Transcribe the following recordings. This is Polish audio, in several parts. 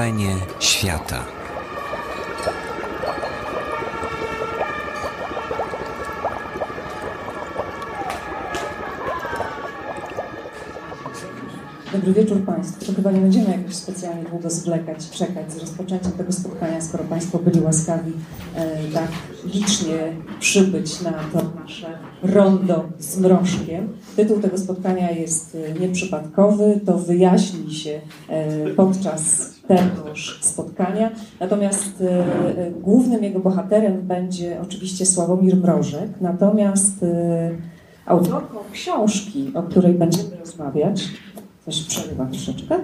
Wrażenie świata. Dobry wieczór Państwu. To chyba nie będziemy jakoś specjalnie długo zwlekać, czekać z rozpoczęciem tego spotkania, skoro Państwo byli łaskawi e, tak licznie przybyć na to nasze rondo z mrożkiem. Tytuł tego spotkania jest e, nieprzypadkowy, to wyjaśni się e, podczas tegoż spotkania. Natomiast e, e, głównym jego bohaterem będzie oczywiście Sławomir Mrożek, natomiast e, autorką książki, o której będziemy rozmawiać, Coś przerywa troszeczkę,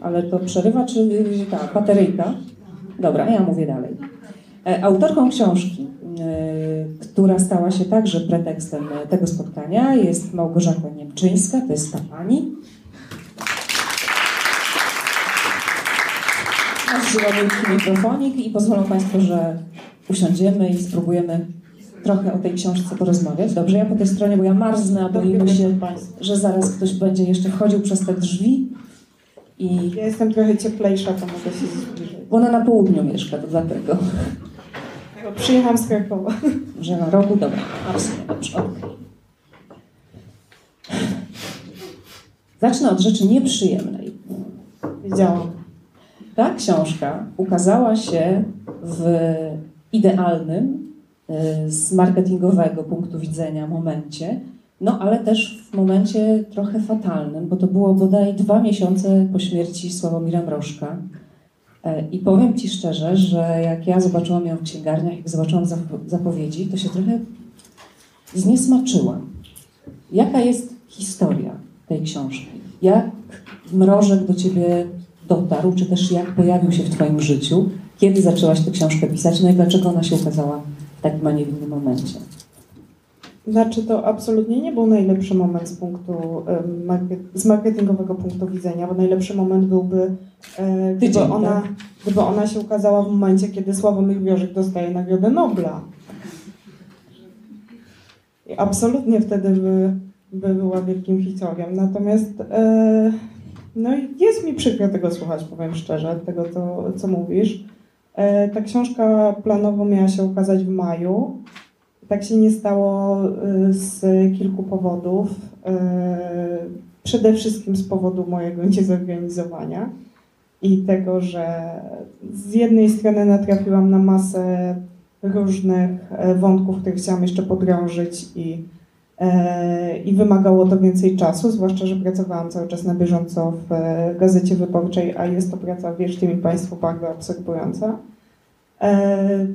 ale to przerywa, czy ta bateryjka? Dobra, ja mówię dalej. Autorką książki, która stała się także pretekstem tego spotkania, jest Małgorzata Niemczyńska, to jest ta pani. Wielki mikrofonik i pozwolą Państwo, że usiądziemy i spróbujemy trochę o tej książce porozmawiać. Dobrze, ja po tej stronie, bo ja marznę, a boimy się, że zaraz ktoś będzie jeszcze wchodził przez te drzwi. I... Ja jestem trochę cieplejsza, to mogę się zbliżyć. Bo ona na południu mieszka, to dlatego. Bo przyjechałam z Krakowa. Że na rogu, dobra, absolutnie dobrze, okej. Zacznę od rzeczy nieprzyjemnej. Wiedziałam. Ta książka ukazała się w idealnym, y, z marketingowego punktu widzenia momencie, no ale też w momencie trochę fatalnym, bo to było bodaj dwa miesiące po śmierci Sławomira Mrożka. E, I powiem Ci szczerze, że jak ja zobaczyłam ją w księgarniach, jak zobaczyłam zapo- zapowiedzi, to się trochę zniesmaczyłam. Jaka jest historia tej książki? Jak Mrożek do Ciebie dotarł, czy też jak pojawił się w Twoim życiu? Kiedy zaczęłaś tę książkę pisać? No i dlaczego ona się ukazała w takim, a nie innym momencie? Znaczy to absolutnie nie był najlepszy moment z punktu market, z marketingowego punktu widzenia, bo najlepszy moment byłby e, gdyby, Tydzień, ona, tak? gdyby ona się ukazała w momencie, kiedy Sławomir Wiorzek dostaje Nagrodę Nobla. I absolutnie wtedy by, by była wielkim historią. Natomiast e, no i jest mi przykro tego słuchać, powiem szczerze, tego to, co mówisz. E, ta książka planowo miała się ukazać w maju. Tak się nie stało y, z kilku powodów. Y, Przede wszystkim z powodu mojego niezorganizowania i tego, że z jednej strony natrafiłam na masę różnych e, wątków, które chciałam jeszcze podrążyć i, e, i wymagało to więcej czasu, zwłaszcza, że pracowałam cały czas na bieżąco w e, Gazecie Wyborczej, a jest to praca, wierzcie mi Państwo, bardzo absorbująca. E,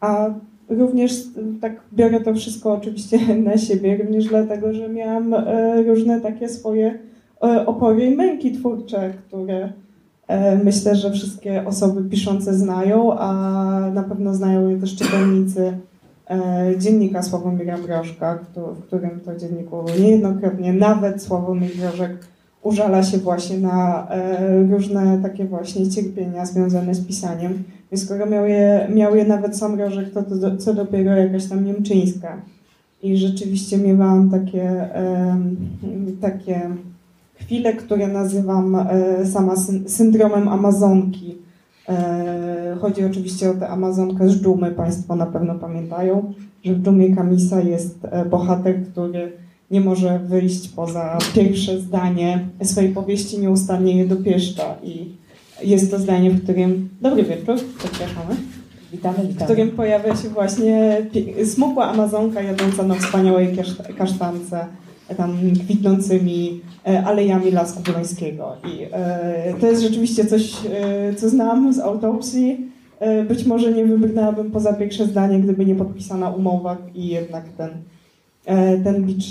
A również tak biorę to wszystko oczywiście na siebie, również dlatego, że miałam e, różne takie swoje e, opory i męki twórcze, które e, myślę, że wszystkie osoby piszące znają, a na pewno znają je też czytelnicy e, dziennika Sławomira Mrożka, któ- w którym to dzienniku niejednokrotnie nawet Sławomir Mrożek użala się właśnie na e, różne takie właśnie cierpienia związane z pisaniem. Więc skoro miał je, miał je nawet sam Rożek, to, to co dopiero jakaś tam niemczyńska. I rzeczywiście miewałam takie, takie chwile, które nazywam e, sama syn- syndromem Amazonki. E, chodzi oczywiście o tę Amazonkę z dżumy. Państwo na pewno pamiętają, że w dżumie Kamisa jest e, bohater, który nie może wyjść poza pierwsze zdanie swojej powieści, nieustannie je dopieszcza. I jest to zdanie, w którym... Dobry wieczór, zapraszamy. Witamy, W witamy. którym pojawia się właśnie smukła Amazonka jadąca na wspaniałej kaszta- kasztance, tam kwitnącymi e, alejami Lasku Bolońskiego. I e, to jest rzeczywiście coś, e, co znam z autopsji. Być może nie wybrnęłabym poza pierwsze zdanie, gdyby nie podpisana umowa i jednak ten, ten bicz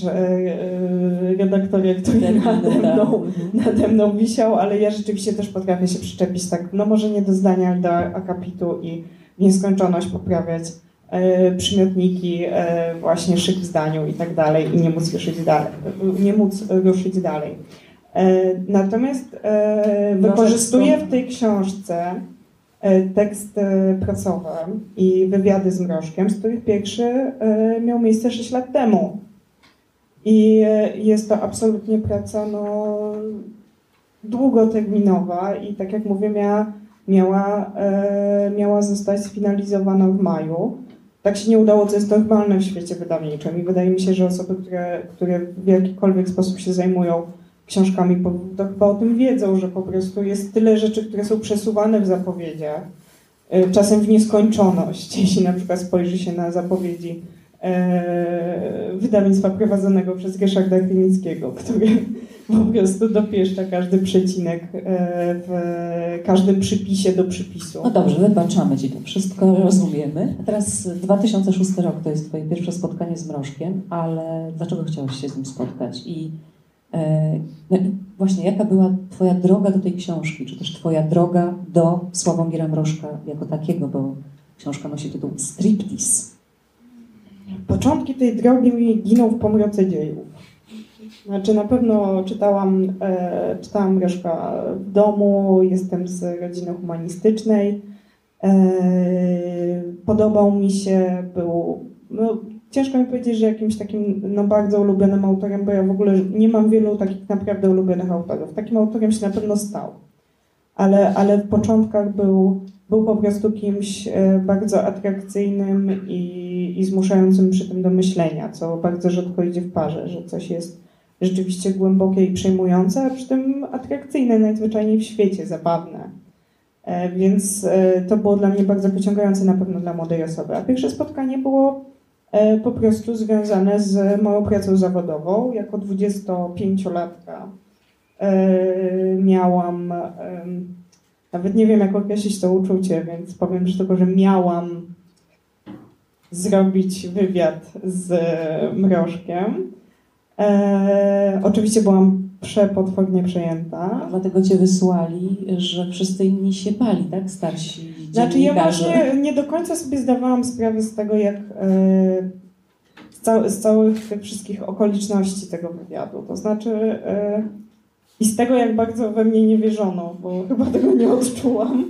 redaktora, który nade tak. mną Mhm. nade mną wisiał, ale ja rzeczywiście też potrafię się przyczepić tak, no może nie do zdania, ale do akapitu i w nieskończoność poprawiać przymiotniki, e, właśnie szyk w zdaniu i tak dalej i nie móc ruszyć dalej. Nie móc ruszyć dalej. E, natomiast e, wykorzystuję w tej książce e, tekst e, pracowy i wywiady z Mrożkiem, z których pierwszy e, miał miejsce 6 lat temu. I e, jest to absolutnie praca no, długoterminowa i tak jak mówię, miała, miała, e, miała zostać sfinalizowana w maju. Tak się nie udało, co jest normalne w świecie wydawniczym i wydaje mi się, że osoby, które, które w jakikolwiek sposób się zajmują książkami, to chyba o tym wiedzą, że po prostu jest tyle rzeczy, które są przesuwane w zapowiedziach, e, czasem w nieskończoność, jeśli na przykład spojrzy się na zapowiedzi wydawnictwa prowadzonego przez Ryszarda Krynickiego, który po prostu dopieszcza każdy przecinek e, w każdym przypisie do przypisu. No dobrze, wybaczamy Ci to wszystko, rozumiemy. A teraz 2006 rok to jest Twoje pierwsze spotkanie z Mrożkiem, ale dlaczego chciałeś się z nim spotkać? I, e, no i właśnie, jaka była Twoja droga do tej książki, czy też Twoja droga do Sławomira Mrożka jako takiego, bo książka nosi tytuł Striptease. Początki tej drogi giną w pomroce dziejów. Znaczy na pewno czytałam, e, czytałam Greszka w domu, jestem z rodziny humanistycznej. E, podobał mi się, był, no, ciężko mi powiedzieć, że jakimś takim no, bardzo ulubionym autorem, bo ja w ogóle nie mam wielu takich naprawdę ulubionych autorów. Takim autorem się na pewno stał, ale, ale w początkach był, był po prostu kimś e, bardzo atrakcyjnym i, i zmuszającym przy tym do myślenia, co bardzo rzadko idzie w parze, że coś jest rzeczywiście głębokie i przejmujące, a przy tym atrakcyjne najzwyczajniej w świecie, zabawne. E, więc e, to było dla mnie bardzo pociągające na pewno dla młodej osoby. A pierwsze spotkanie było po prostu związane z moją pracą zawodową. Jako 25-latka miałam, nawet nie wiem jak określić to uczucie, więc powiem że tylko, że miałam zrobić wywiad z Mrożkiem. E, oczywiście byłam przepotwornie przejęta. Dlatego cię wysłali, że wszyscy inni się bali, tak? Starsi Znaczy ja właśnie nie do końca sobie zdawałam sprawę z tego, jak e, z, cał, z całych tych wszystkich okoliczności tego wywiadu. To znaczy e, i z tego, jak bardzo we mnie nie wierzono, bo chyba tego nie odczułam.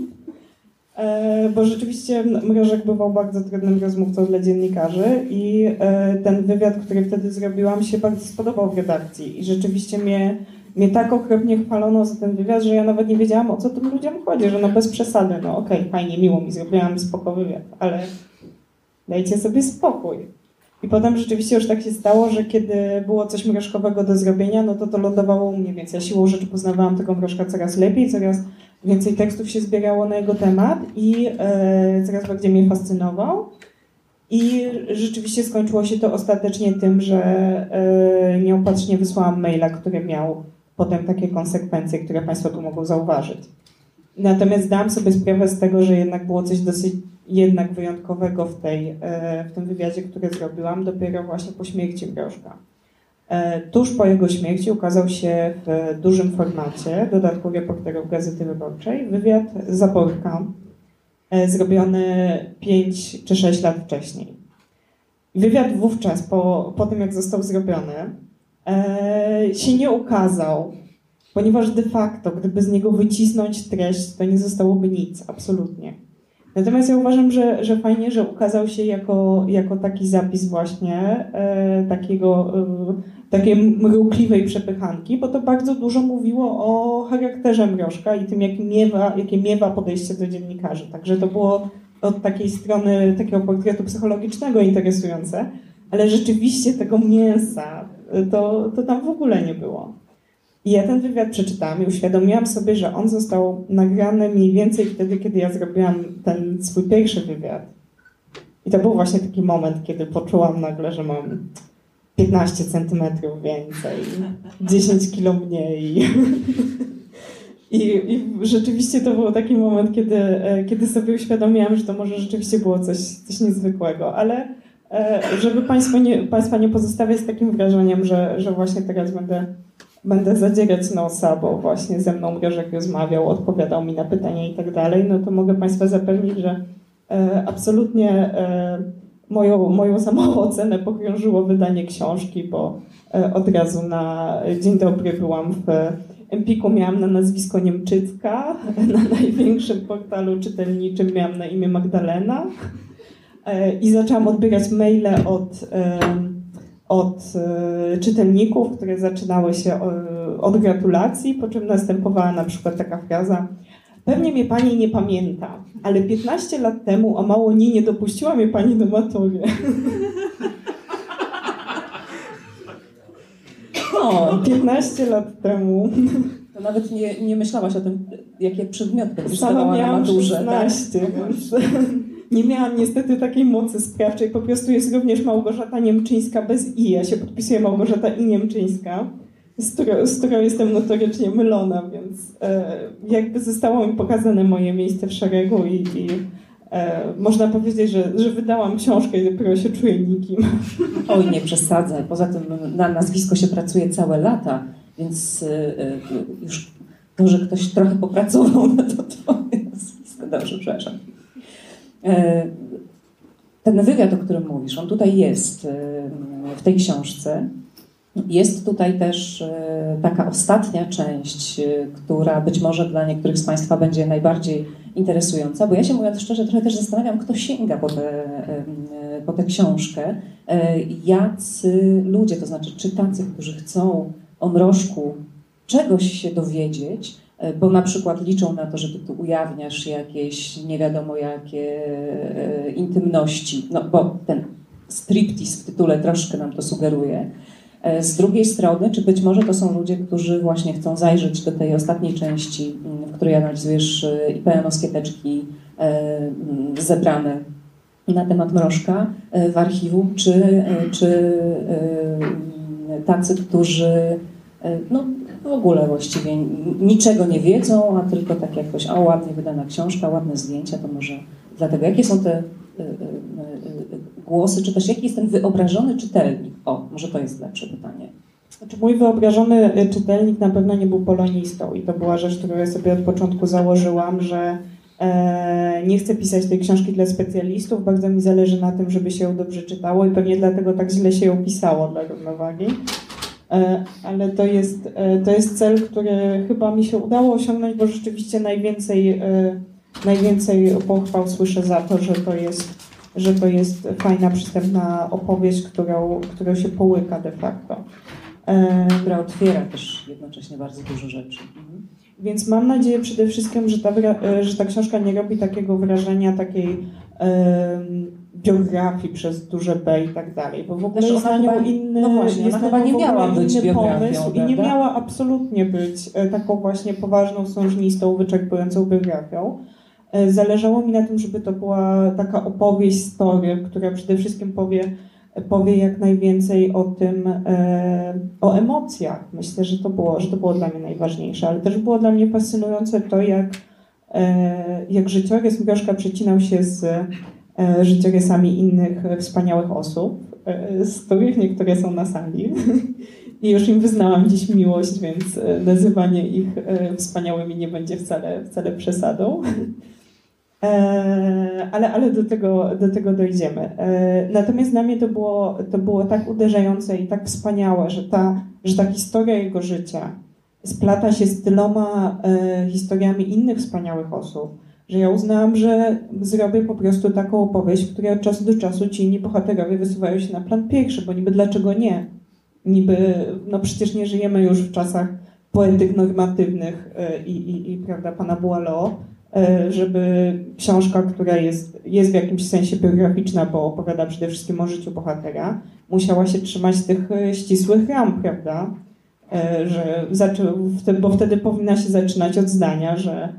E, bo rzeczywiście Mrożek bywał bardzo trudnym rozmówcą dla dziennikarzy i e, ten wywiad, który wtedy zrobiłam, się bardzo spodobał w redakcji i rzeczywiście mnie, mnie tak okropnie chwalono za ten wywiad, że ja nawet nie wiedziałam, o co tym ludziom chodzi, że no bez przesady, no okej, okay, fajnie, miło mi, zrobiłam spoko wywiad, ale dajcie sobie spokój. I potem rzeczywiście już tak się stało, że kiedy było coś mrożkowego do zrobienia, no to to lądowało u mnie, więc ja siłą rzeczy poznawałam tego mrożka coraz lepiej, coraz więcej tekstów się zbierało na jego temat i e, coraz bardziej mnie fascynował. I rzeczywiście skończyło się to ostatecznie tym, że e, nieopatrznie wysłałam maila, który miał potem takie konsekwencje, które Państwo tu mogą zauważyć. Natomiast zdałam sobie sprawę z tego, że jednak było coś dosyć jednak wyjątkowego w, tej, e, w tym wywiadzie, który zrobiłam dopiero właśnie po śmierci Mrożka. E, tuż po jego śmierci ukazał się w dużym formacie, dodatku reporterów Gazety Wyborczej, wywiad Zaporka, e, zrobiony 5 czy 6 lat wcześniej. Wywiad wówczas, po, po tym jak został zrobiony, się nie ukazał, ponieważ de facto, gdyby z niego wycisnąć treść, to nie zostałoby nic, absolutnie. Natomiast ja uważam, że, że fajnie, że ukazał się jako, jako taki zapis właśnie e, takiego, e, takiej mrukliwej przepychanki, bo to bardzo dużo mówiło o charakterze Mrożka i tym, jak miewa, jakie miewa podejście do dziennikarzy. Także to było od takiej strony takiego portretu psychologicznego interesujące, ale rzeczywiście tego mięsa e, to, to tam w ogóle nie było. I ja ten wywiad przeczytałam i uświadomiłam sobie, że on został nagrany mniej więcej wtedy, kiedy ja zrobiłam ten swój pierwszy wywiad. I to był właśnie taki moment, kiedy poczułam nagle, że mam 15 centymetrów więcej, 10 kilo mniej. I, I, rzeczywiście to był taki moment, kiedy, e, kiedy sobie uświadomiłam, że to może rzeczywiście było coś, coś niezwykłego, ale e, żeby Państwa nie, Państwa nie pozostawiać z takim wrażeniem, że, że właśnie teraz będę będę zadzierać nosa, bo właśnie ze mną Mrożek rozmawiał, odpowiadał mi na pytania i tak dalej, no to mogę Państwa zapewnić, że e, absolutnie e, moją, moją samoocenę pogrążyło wydanie książki, bo e, od razu na dzień dobry byłam w Empiku, miałam na nazwisko Niemczycka, na największym portalu czytelniczym miałam na imię Magdalena e, i zaczęłam odbierać maile od... E, od e, czytelników, które zaczynały się od gratulacji, po czym następowała na przykład taka fraza Pewnie mnie pani nie pamięta, ale 15 lat temu o mało nie, nie dopuściła mnie pani do matury. O, 15 lat temu. To nawet nie, nie myślałaś o tym, jakie przedmioty będziesz Sama zdawała na miałam maturze. 16, więc nie miałam niestety takiej mocy sprawczej. Po prostu jest również Małgorzata Niemczyńska bez i. Ja się podpisuję Małgorzata i Niemczyńska, z którą, z którą jestem notorycznie mylona, więc e, jakby zostało mi pokazane moje miejsce w szeregu i, i e, można powiedzieć, że, że wydałam książkę i dopiero się czuję nikim. Oj, nie przesadzaj. Poza tym na nazwisko się pracuje całe lata, więc y, y, już to, że ktoś trochę popracował, no to twoje nazwisko. Dobrze, przepraszam. E, ten wywiad, o którym mówisz, on tutaj jest y, w tej książce. Jest tutaj też e, taka ostatnia część, e, która być może dla niektórych z Państwa będzie najbardziej interesująca, bo ja się mówiąc szczerze trochę też zastanawiam, kto sięga po tę, po tę książkę. E, jacy ludzie, to znaczy czy tacy, którzy chcą o mrożku czegoś się dowiedzieć, bo na przykład liczą na to, że ty tu ujawniasz jakieś nie wiadomo jakie intymności, no bo ten striptease w tytule troszkę nam to sugeruje, E, z drugiej strony, czy być może to są ludzie, którzy właśnie chcą zajrzeć do tej ostatniej części, mm, w której analizujesz e, IPN-owskie teczki e, mm, zebrane na temat mrożka w archiwum, czy, czy tacy, którzy no, w ogóle właściwie niczego nie wiedzą, a tylko tak jakoś, o ładnie wydana książka, ładne zdjęcia, to może dlatego. Jakie są te głosy, czy też jaki jest ten wyobrażony czytelnik? O, może to jest lepsze pytanie. Znaczy mój wyobrażony y, czytelnik na pewno nie był polonistą i to była rzecz, którą ja sobie od początku założyłam, że e, nie chcę pisać tej książki dla specjalistów, bardzo mi zależy na tym, żeby się ją dobrze czytało i pewnie dlatego tak źle się ją pisało dla równowagi. E, ale to jest, e, to jest cel, który chyba mi się udało osiągnąć, bo rzeczywiście najwięcej, e, najwięcej pochwał słyszę za to, że to jest że to jest fajna, przystępna opowieść, którą, którą się połyka de facto. Która otwiera też jednocześnie bardzo dużo rzeczy. Mhm. Więc mam nadzieję przede wszystkim, że ta, że ta książka nie robi takiego wrażenia takiej biografii przez duże B i tak dalej, bo w ogóle Też jest na nią inny, no właśnie, jest chyba nie miała być pomysł i nie miała absolutnie być e, taką właśnie poważną, sążnistą, wyczerpującą biografią. E, zależało mi na tym, żeby to była taka opowieść, story, która przede wszystkim powie, powie jak najwięcej o tym, e, o emocjach. Myślę, że to, było, że to było dla mnie najważniejsze, ale też było dla mnie fascynujące to, jak, jak życiorys Mrożka przecinał się z życiorysami innych wspaniałych osób, z których niektóre są na sali. I już im wyznałam dziś miłość, więc nazywanie ich wspaniałymi nie będzie wcale, wcale przesadą. E, ale, ale do, tego, do tego dojdziemy. E, natomiast dla mnie to było, to było tak uderzające i tak wspaniałe, że ta, że ta historia jego życia splata się z tyloma e, historiami innych wspaniałych osób, że ja uznałam, że zrobię po prostu taką opowieść, w której od czasu do czasu ci inni bohaterowie wysuwają się na plan pierwszy, bo niby dlaczego nie? Niby, no przecież nie żyjemy już w czasach poetyk normatywnych i, i, i prawda, pana Boileau, E, żeby książka, która jest, jest w jakimś sensie biograficzna, bo opowiada przede wszystkim o życiu bohatera, musiała się trzymać tych e, ścisłych ram, prawda? E, że bo wtedy powinna się zaczynać od zdania, że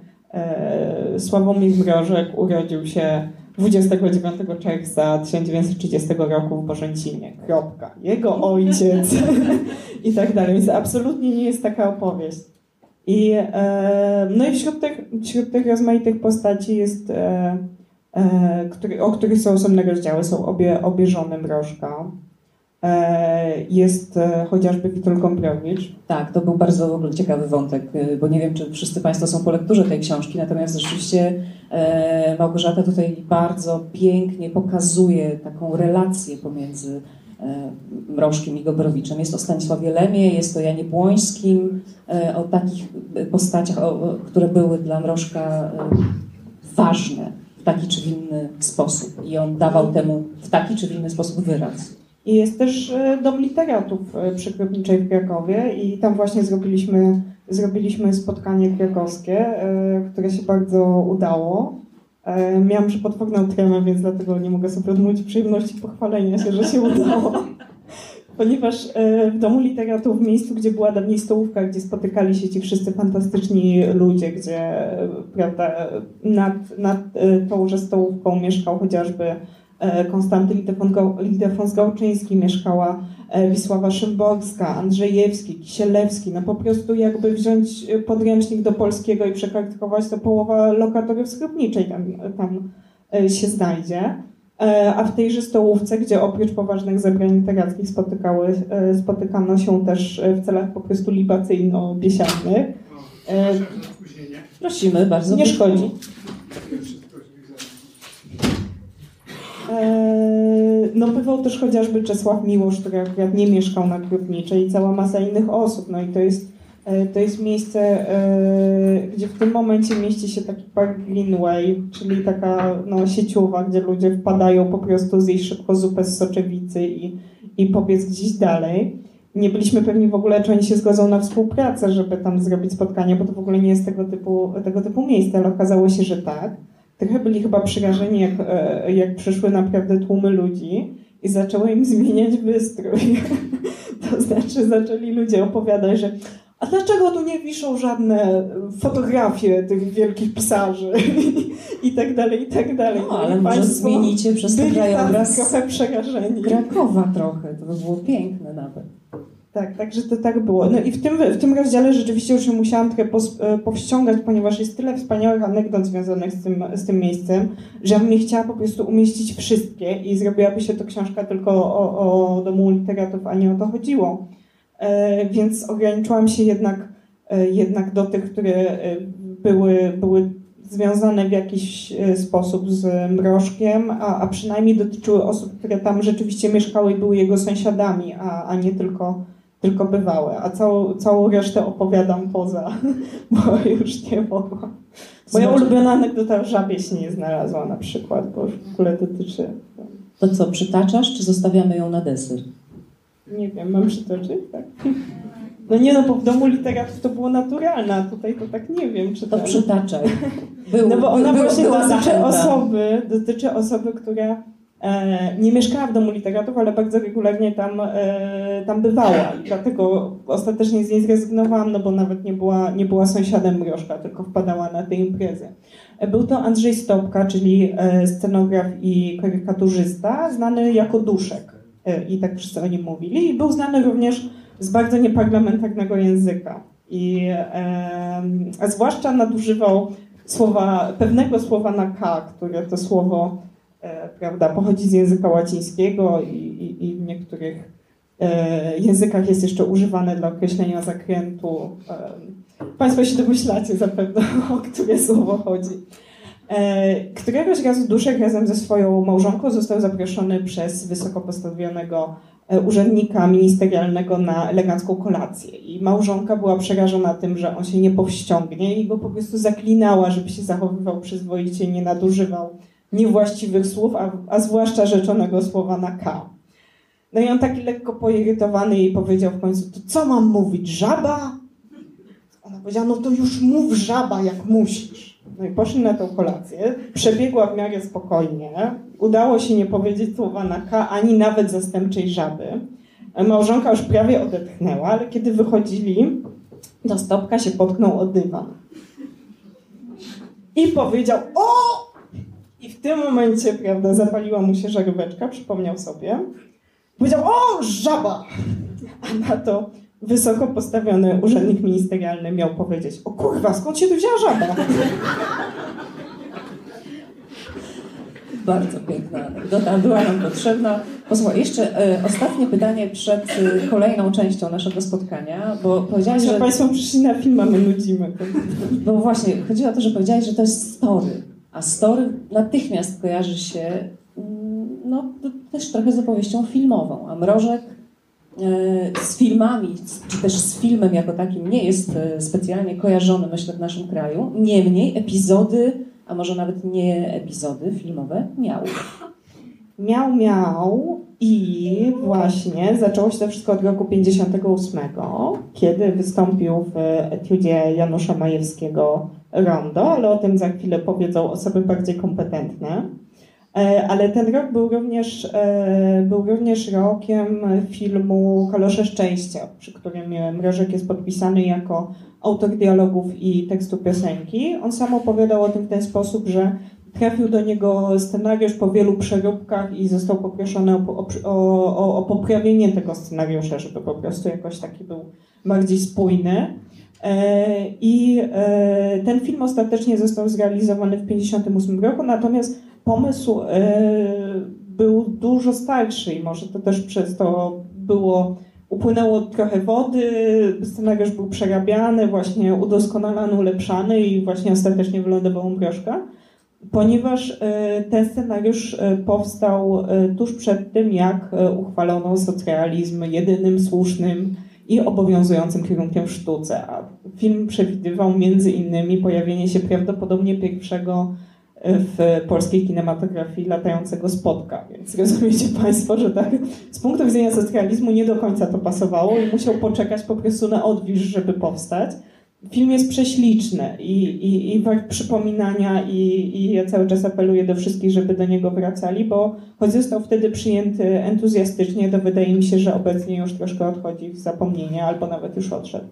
Sławomir Mrożek urodził się 29 czerwca 1930 roku w Bożęcinie. Kropka. Jego ojciec i tak dalej. Więc absolutnie nie jest taka opowieść. I, e, no i wśród tych, wśród tych rozmaitych postaci jest, e, e, który, o których są osobne rozdziały, są obie, obie żony Mrożka. Jest chociażby Witold Gombrowicz. Tak, to był bardzo w ogóle ciekawy wątek, bo nie wiem, czy wszyscy Państwo są po lekturze tej książki, natomiast rzeczywiście Małgorzata tutaj bardzo pięknie pokazuje taką relację pomiędzy E, Mrożkiem i Gobrowiczem. Jest o Stanisławie Lemie, jest o Janie Błońskim, e, o takich postaciach, które były dla Mrożka e, ważne w taki czy w inny sposób i on dawał temu w taki czy w inny sposób wyraz. I jest też e, Dom Literatów e, przy Krupniczej w Krakowie i tam właśnie zrobiliśmy, zrobiliśmy spotkanie krakowskie, e, które się bardzo udało. Miałam przepotworną tremę, więc dlatego nie mogę sobie odmówić przyjemności pochwalenia się, że się udało. Ponieważ w Domu Literatów, w miejscu, gdzie była dawniej stołówka, gdzie spotykali się ci wszyscy fantastyczni ludzie, gdzie prawda, nad, nad tąże stołówką mieszkał chociażby Konstanty Lidefons-Gałczyński, mieszkała e, Wisława Szymborska, Andrzejewski, Kisielewski. No po prostu jakby wziąć podręcznik do polskiego i przekartkować, to połowa lokatorów sklepniczej tam, tam e, się znajdzie. A w tejże stołówce, gdzie oprócz poważnych zebrań literackich spotykały, spotykano się też w celach po prostu libacyjno-biesiadnych. Prosimy bardzo. Nie szkodzi. Eee, no bywał też chociażby Czesław Miłosz, który akurat nie mieszkał na Krupniczej i cała masa innych osób. No i to jest, e, to jest miejsce, e, gdzie w tym momencie mieści się taki park Greenway, czyli taka no, sieciowa, gdzie ludzie wpadają po prostu zjeść szybko zupę z soczewicy i, i pobiec gdzieś dalej. Nie byliśmy pewni w ogóle, czy oni się zgodzą na współpracę, żeby tam zrobić spotkanie, bo to w ogóle nie jest tego typu, tego typu miejsce, ale okazało się, że tak. Trochę byli chyba przerażeni, jak, e, jak przyszły naprawdę tłumy ludzi i zaczęło im zmieniać wystrój. to znaczy zaczęli ludzie opowiadać, że a dlaczego tu nie wiszą żadne fotografie tych wielkich pisarzy i tak dalej, i tak dalej. No, ale może zmienicie przez ten krajobraz trochę przerażeni. Krakowa trochę, to by było piękne nawet. Tak, także to tak było. No i w tym, w tym rozdziale rzeczywiście już się musiałam trochę e, powściągać, ponieważ jest tyle wspaniałych anegdot związanych z tym, z tym miejscem, że ja bym nie chciała po prostu umieścić wszystkie i zrobiłaby się to książka tylko o, o domu literatów, a nie o to chodziło. E, więc ograniczyłam się jednak, e, jednak do tych, które e, były, były związane w jakiś e, sposób z Mrożkiem, a, a przynajmniej dotyczyły osób, które tam rzeczywiście mieszkały i były jego sąsiadami, a, a nie tylko tylko bywałe, a całą, całą resztę opowiadam poza, bo już nie mogłam. Moja ulubiona anegdota w żabie się nie znalazła na przykład, bo w ogóle dotyczy... To co, przytaczasz, czy zostawiamy ją na deser? Nie wiem, mam przytoczyć? Tak. No nie no, bo w domu literatów to było naturalne, a tutaj to tak nie wiem, czy To przytaczaj. Był, no bo ona był, właśnie dotyczy osoby, dotyczy osoby, która nie mieszkała w domu literatów, ale bardzo regularnie tam, e, tam bywała i dlatego ostatecznie z niej zrezygnowałam, no bo nawet nie była, nie była sąsiadem Mrożka, tylko wpadała na te imprezy. E, był to Andrzej Stopka, czyli scenograf i karykaturzysta, znany jako Duszek. I tak wszyscy o nim mówili. I był znany również z bardzo nieparlamentarnego języka. I a zwłaszcza nadużywał słowa, pewnego słowa na K, które to słowo E, prawda, pochodzi z języka łacińskiego i, i, i w niektórych e, językach jest jeszcze używane dla określenia zakrętu. E, państwo się domyślacie zapewne, o które słowo chodzi. Któregoś razu Duszek razem ze swoją małżonką został zaproszony przez wysoko postawionego urzędnika ministerialnego na elegancką kolację. I małżonka była przerażona tym, że on się nie powściągnie i go po prostu zaklinała, żeby się zachowywał przyzwoicie nie nadużywał niewłaściwych słów, a, a zwłaszcza rzeczonego słowa na K. No i on taki lekko poirytowany jej powiedział w końcu, to co mam mówić, żaba? Ona powiedziała, no to już mów żaba, jak musisz. No i poszli na tą kolację, przebiegła w miarę spokojnie, udało się nie powiedzieć słowa na K, ani nawet zastępczej żaby. Małżonka już prawie odetchnęła, ale kiedy wychodzili, to Stopka się potknął o dywan. I powiedział, o, i w tym momencie, prawda, zapaliła mu się żaróweczka, przypomniał sobie. Powiedział, o, żaba! A na to wysoko postawiony urzędnik ministerialny miał powiedzieć, o kurwa, skąd się tu wzięła żaba? Bardzo piękna anegdota, była nam potrzebna. Posłuchaj, jeszcze e, ostatnie pytanie przed e, kolejną częścią naszego spotkania, bo powiedziałeś, że... Państwo przyszli na film, a my nudzimy. Bo właśnie, chodzi o to, że powiedziałeś, że to jest story. A story natychmiast kojarzy się mm, no, też trochę z opowieścią filmową, a Mrożek e, z filmami, czy też z filmem jako takim nie jest e, specjalnie kojarzony, myślę, w naszym kraju. Niemniej epizody, a może nawet nie epizody filmowe, miał. Miał, miał. I właśnie zaczęło się to wszystko od roku 58, kiedy wystąpił w etiudzie Janusza Majewskiego Rondo, ale o tym za chwilę powiedzą osoby bardziej kompetentne. E, ale ten rok był również, e, był również rokiem filmu Kalosze Szczęścia, przy którym Mrożek jest podpisany jako autor dialogów i tekstu piosenki. On sam opowiadał o tym w ten sposób, że trafił do niego scenariusz po wielu przeróbkach i został poproszony o, o, o poprawienie tego scenariusza, żeby po prostu jakoś taki był bardziej spójny. E, I ten film ostatecznie został zrealizowany w 1958 roku, natomiast pomysł e, był dużo starszy i może to też przez to było, upłynęło trochę wody, scenariusz był przerabiany, właśnie udoskonalany, ulepszany i właśnie ostatecznie wylądował Mrożka, ponieważ e, ten scenariusz e, powstał tuż przed tym, jak uchwalono socrealizm jedynym słusznym i obowiązującym kierunkiem w sztuce. A film przewidywał między innymi pojawienie się prawdopodobnie pierwszego w polskiej kinematografii latającego spotka, więc rozumiecie Państwo, że tak z punktu widzenia socjalizmu nie do końca to pasowało i musiał poczekać po prostu na odwilż, żeby powstać. Film jest prześliczny i, i, i wart przypominania i, i ja cały czas apeluję do wszystkich, żeby do niego wracali, bo choć został wtedy przyjęty entuzjastycznie, to wydaje mi się, że obecnie już troszkę odchodzi w zapomnienie albo nawet już odszedł.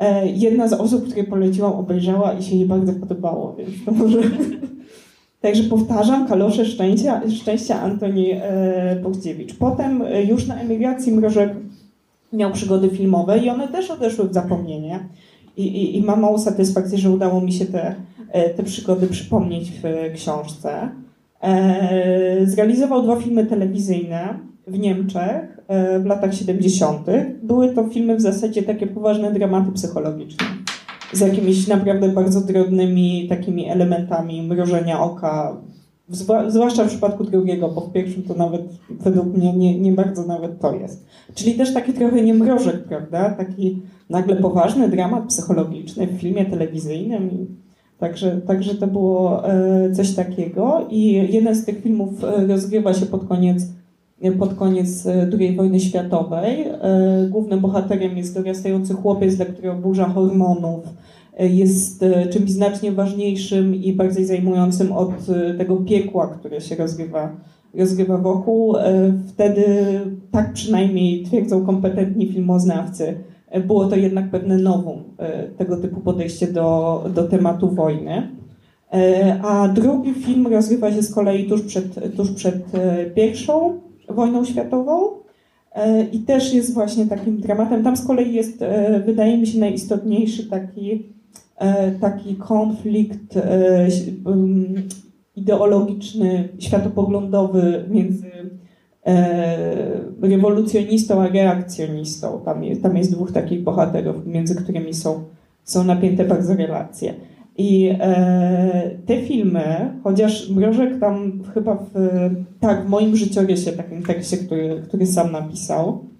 E, jedna z osób, której poleciłam, obejrzała i się jej bardzo podobało, więc to może... Także powtarzam, kalosze szczęścia, szczęścia Antoni e, Bogdziewicz. Potem e, już na emigracji Mrożek miał przygody filmowe i one też odeszły w zapomnienie. I, i, i mam małą satysfakcję, że udało mi się te, e, te przygody przypomnieć w książce. E, zrealizował dwa filmy telewizyjne w Niemczech e, w latach 70. Były to filmy w zasadzie takie poważne dramaty psychologiczne z jakimiś naprawdę bardzo drobnymi takimi elementami mrożenia oka, zwłaszcza w przypadku drugiego, bo w pierwszym to nawet według mnie nie, nie bardzo nawet to jest. Czyli też taki trochę nie mrożek, prawda? Taki nagle poważny dramat psychologiczny w filmie telewizyjnym. Także, także to było e, coś takiego. I jeden z tych filmów e, rozgrywa się pod koniec pod koniec e, II wojny światowej. E, głównym bohaterem jest dorastający chłopiec, dla którego burza hormonów e, jest czymś znacznie ważniejszym i bardziej zajmującym od tego piekła, które się rozgrywa, rozgrywa wokół. Wtedy, tak przynajmniej twierdzą kompetentni filmoznawcy, było to jednak pewne nowum, tego typu podejście do, do tematu wojny. A drugi film rozgrywa się z kolei tuż przed, tuż przed pierwszą wojną światową e, i też jest właśnie takim dramatem. Tam z kolei jest, e, wydaje mi się, najistotniejszy taki, e, taki konflikt ideologiczny, światopoglądowy między rewolucjonistą a reakcjonistą. Tam jest, tam jest dwóch takich bohaterów, między którymi są, są napięte bardzo relacje. I e, te filmy, chociaż Mrożek tam chyba w, tak, w moim życiorysie, takim tekście, który, który sam napisał, e,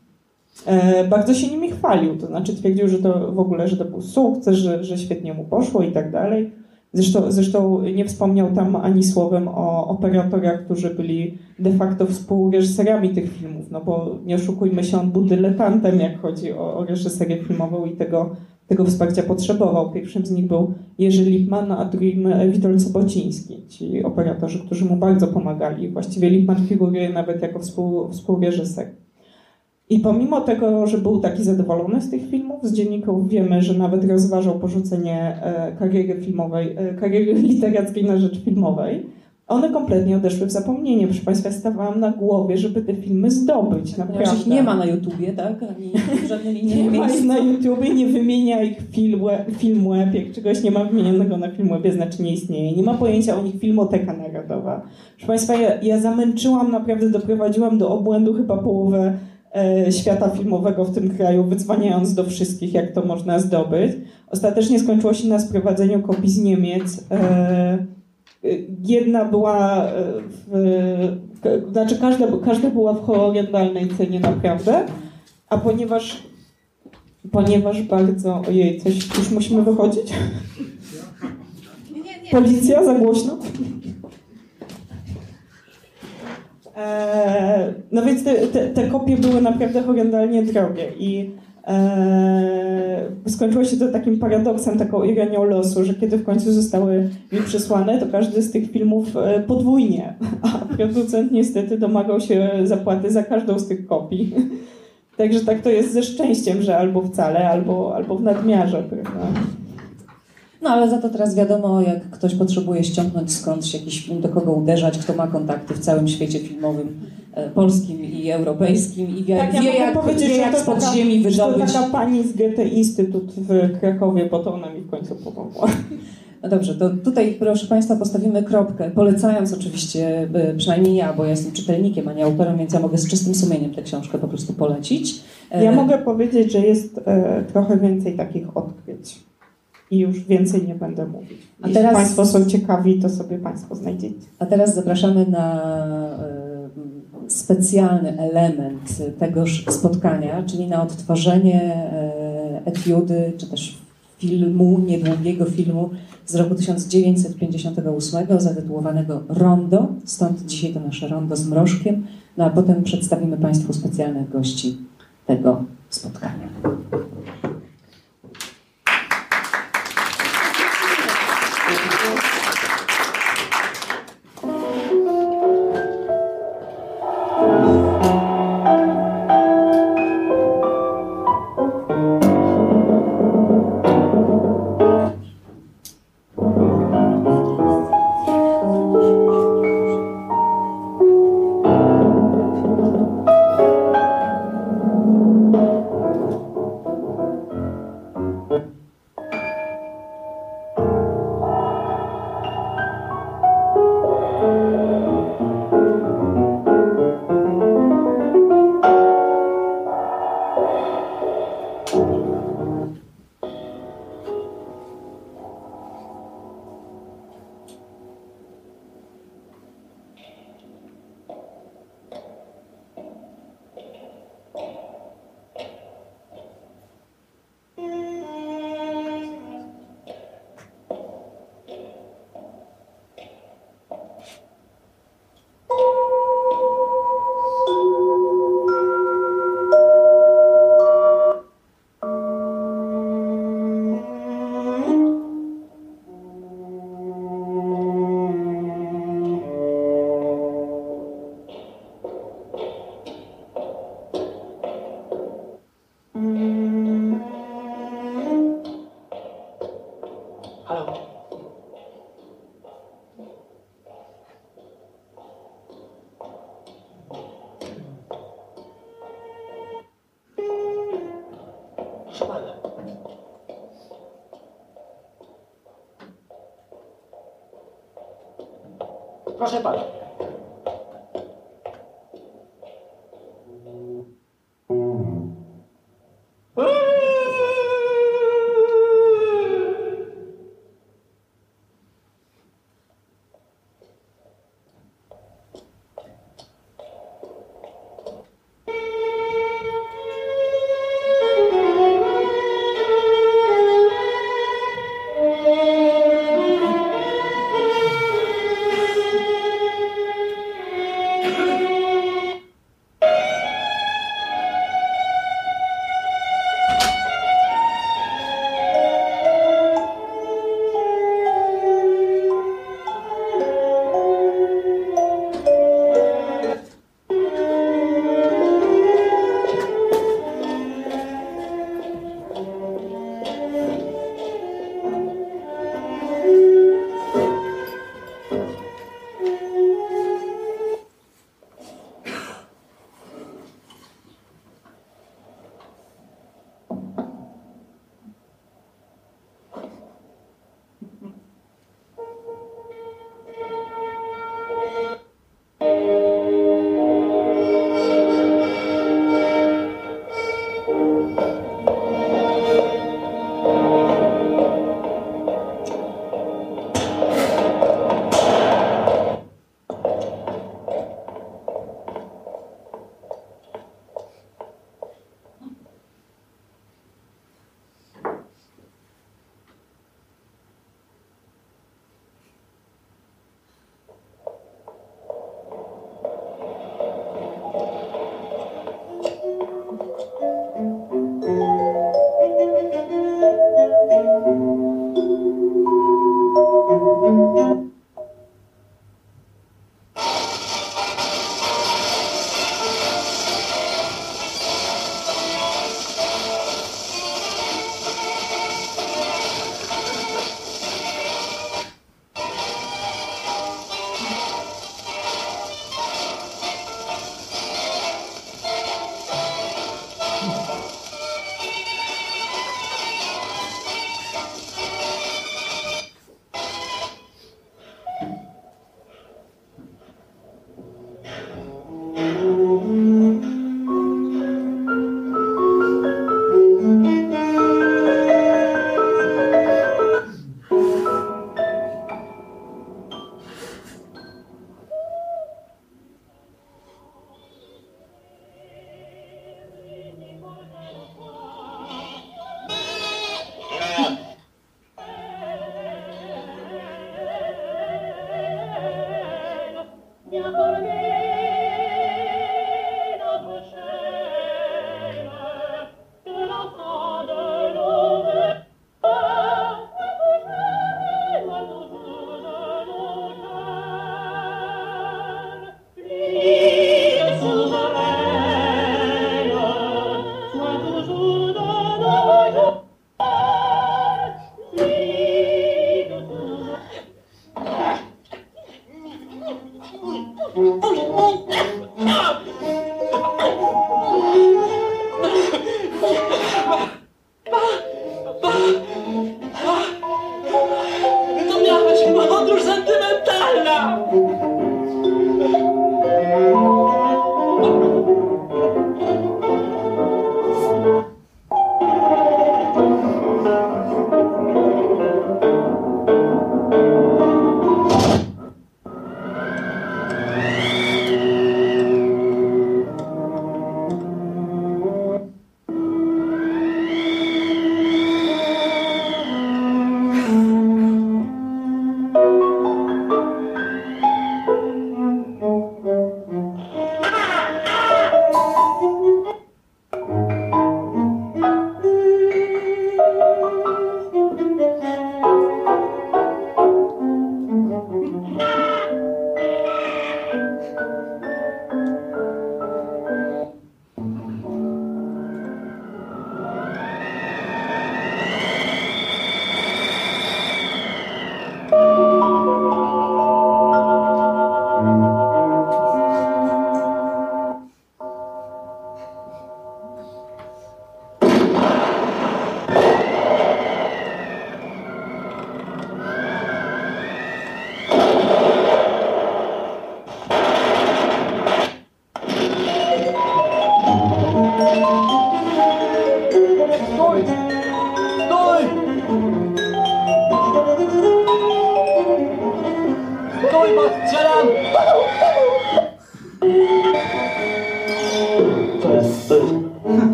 bardzo się nimi chwalił. To znaczy twierdził, że to w ogóle, że to był sukces, że, że świetnie mu poszło i tak dalej. Zresztą, zresztą nie wspomniał tam ani słowem o operatorach, którzy byli de facto współreżyserami tych filmów, no bo nie oszukujmy się, on był dyletantem, jak chodzi o, o reżyserię filmową i tego tego wsparcia potrzebował. Pierwszym z nich był Jerzy Lipman, a drugim Witold Sobociński, ci operatorzy, którzy mu bardzo pomagali. Właściwie Lipman figuruje nawet jako współ, współreżyser. I pomimo tego, że był taki zadowolony z tych filmów, z dzienników wiemy, że nawet rozważał porzucenie e, kariery filmowej, e, kariery literackiej na rzecz filmowej, one kompletnie odeszły w zapomnienie. Proszę Państwa, stawałam na głowie, żeby te filmy zdobyć. Naprawdę. ich nie ma na YouTubie, tak? Ani żadnej Nie ma ich na YouTubie, nie wymienia ich Filmweb. Jak czegoś nie ma wymienionego na Filmwebie, znaczy nie istnieje. Nie ma pojęcia o nich Filmoteka Narodowa. Proszę Państwa, ja, ja zamęczyłam, naprawdę doprowadziłam do obłędu chyba połowę świata filmowego w tym kraju, wydzwaniając do wszystkich, jak to można zdobyć. Ostatecznie skończyło się na sprowadzeniu kopii z Niemiec. E, Jedna była, e, w, znaczy każda, każda była w horrendalnej cenie naprawdę, a ponieważ, ponieważ bardzo, ojej, coś, już musimy wychodzić? Policja, za głośno? E, no więc te, te, te kopie były naprawdę horrendalnie drogie i e, skończyło się to takim paradoksem, taką ironią losu, że kiedy w końcu zostały mi przysłane, to każdy z tych filmów e, podwójnie, a producent niestety domagał się zapłaty za każdą z tych kopii. Także tak to jest ze szczęściem, że albo wcale, albo, albo w nadmiarze, prawda? No ale za to teraz wiadomo, jak ktoś potrzebuje ściągnąć skądś jakiś film, do kogo uderzać, kto ma kontakty w całym świecie filmowym, e, polskim i europejskim i wie, Tak, ja wie jak, powiedzieć, wie, że jak to z podziemi To wydobyć. taka pani z Goethe Instytut w Krakowie, bo to ona mi w końcu pomogła. No dobrze, to tutaj proszę Państwa postawimy kropkę, polecając oczywiście, e, przynajmniej ja, bo ja jestem czytelnikiem, a nie autorem, więc ja mogę z czystym sumieniem tę książkę po prostu polecić. E, Ja mogę powiedzieć, że jest e, trochę więcej takich odkryć. I już więcej nie będę mówić. A Jeśli teraz- Państwo są ciekawi, to sobie Państwo znajdziecie. A teraz zapraszamy na e, specjalny element tegoż spotkania, czyli na odtworzenie e, etiudy, czy też filmu, niedługiego filmu z roku 1958 zatytułowanego Rondo. Stąd dzisiaj to nasze rondo z mrożkiem. No a potem przedstawimy Państwu specjalnych gości tego spotkania. Proszę pana.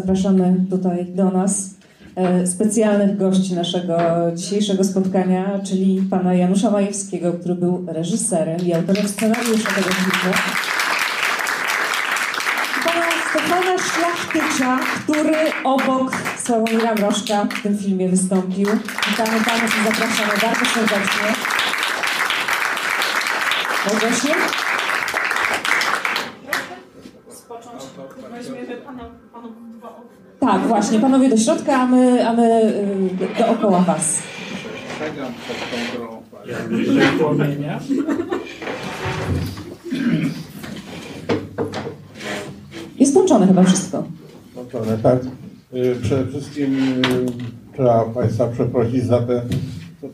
Zapraszamy tutaj do nas e, specjalnych gości naszego dzisiejszego spotkania, czyli pana Janusza Majewskiego, który był reżyserem i autorem scenariusza tego filmu. Pana Stefana Szlachtycza, który obok Sławomira Mrożka w tym filmie wystąpił. Witamy Panów i zapraszamy bardzo serdecznie. Małgosiu? Weźmiemy pana, panów dwa Tak, właśnie, panowie do środka, a my, a my y, dookoła was. Jest włączone chyba wszystko. Nie tak. Y, Przede wszystkim y, trzeba Państwa przeprosić za tę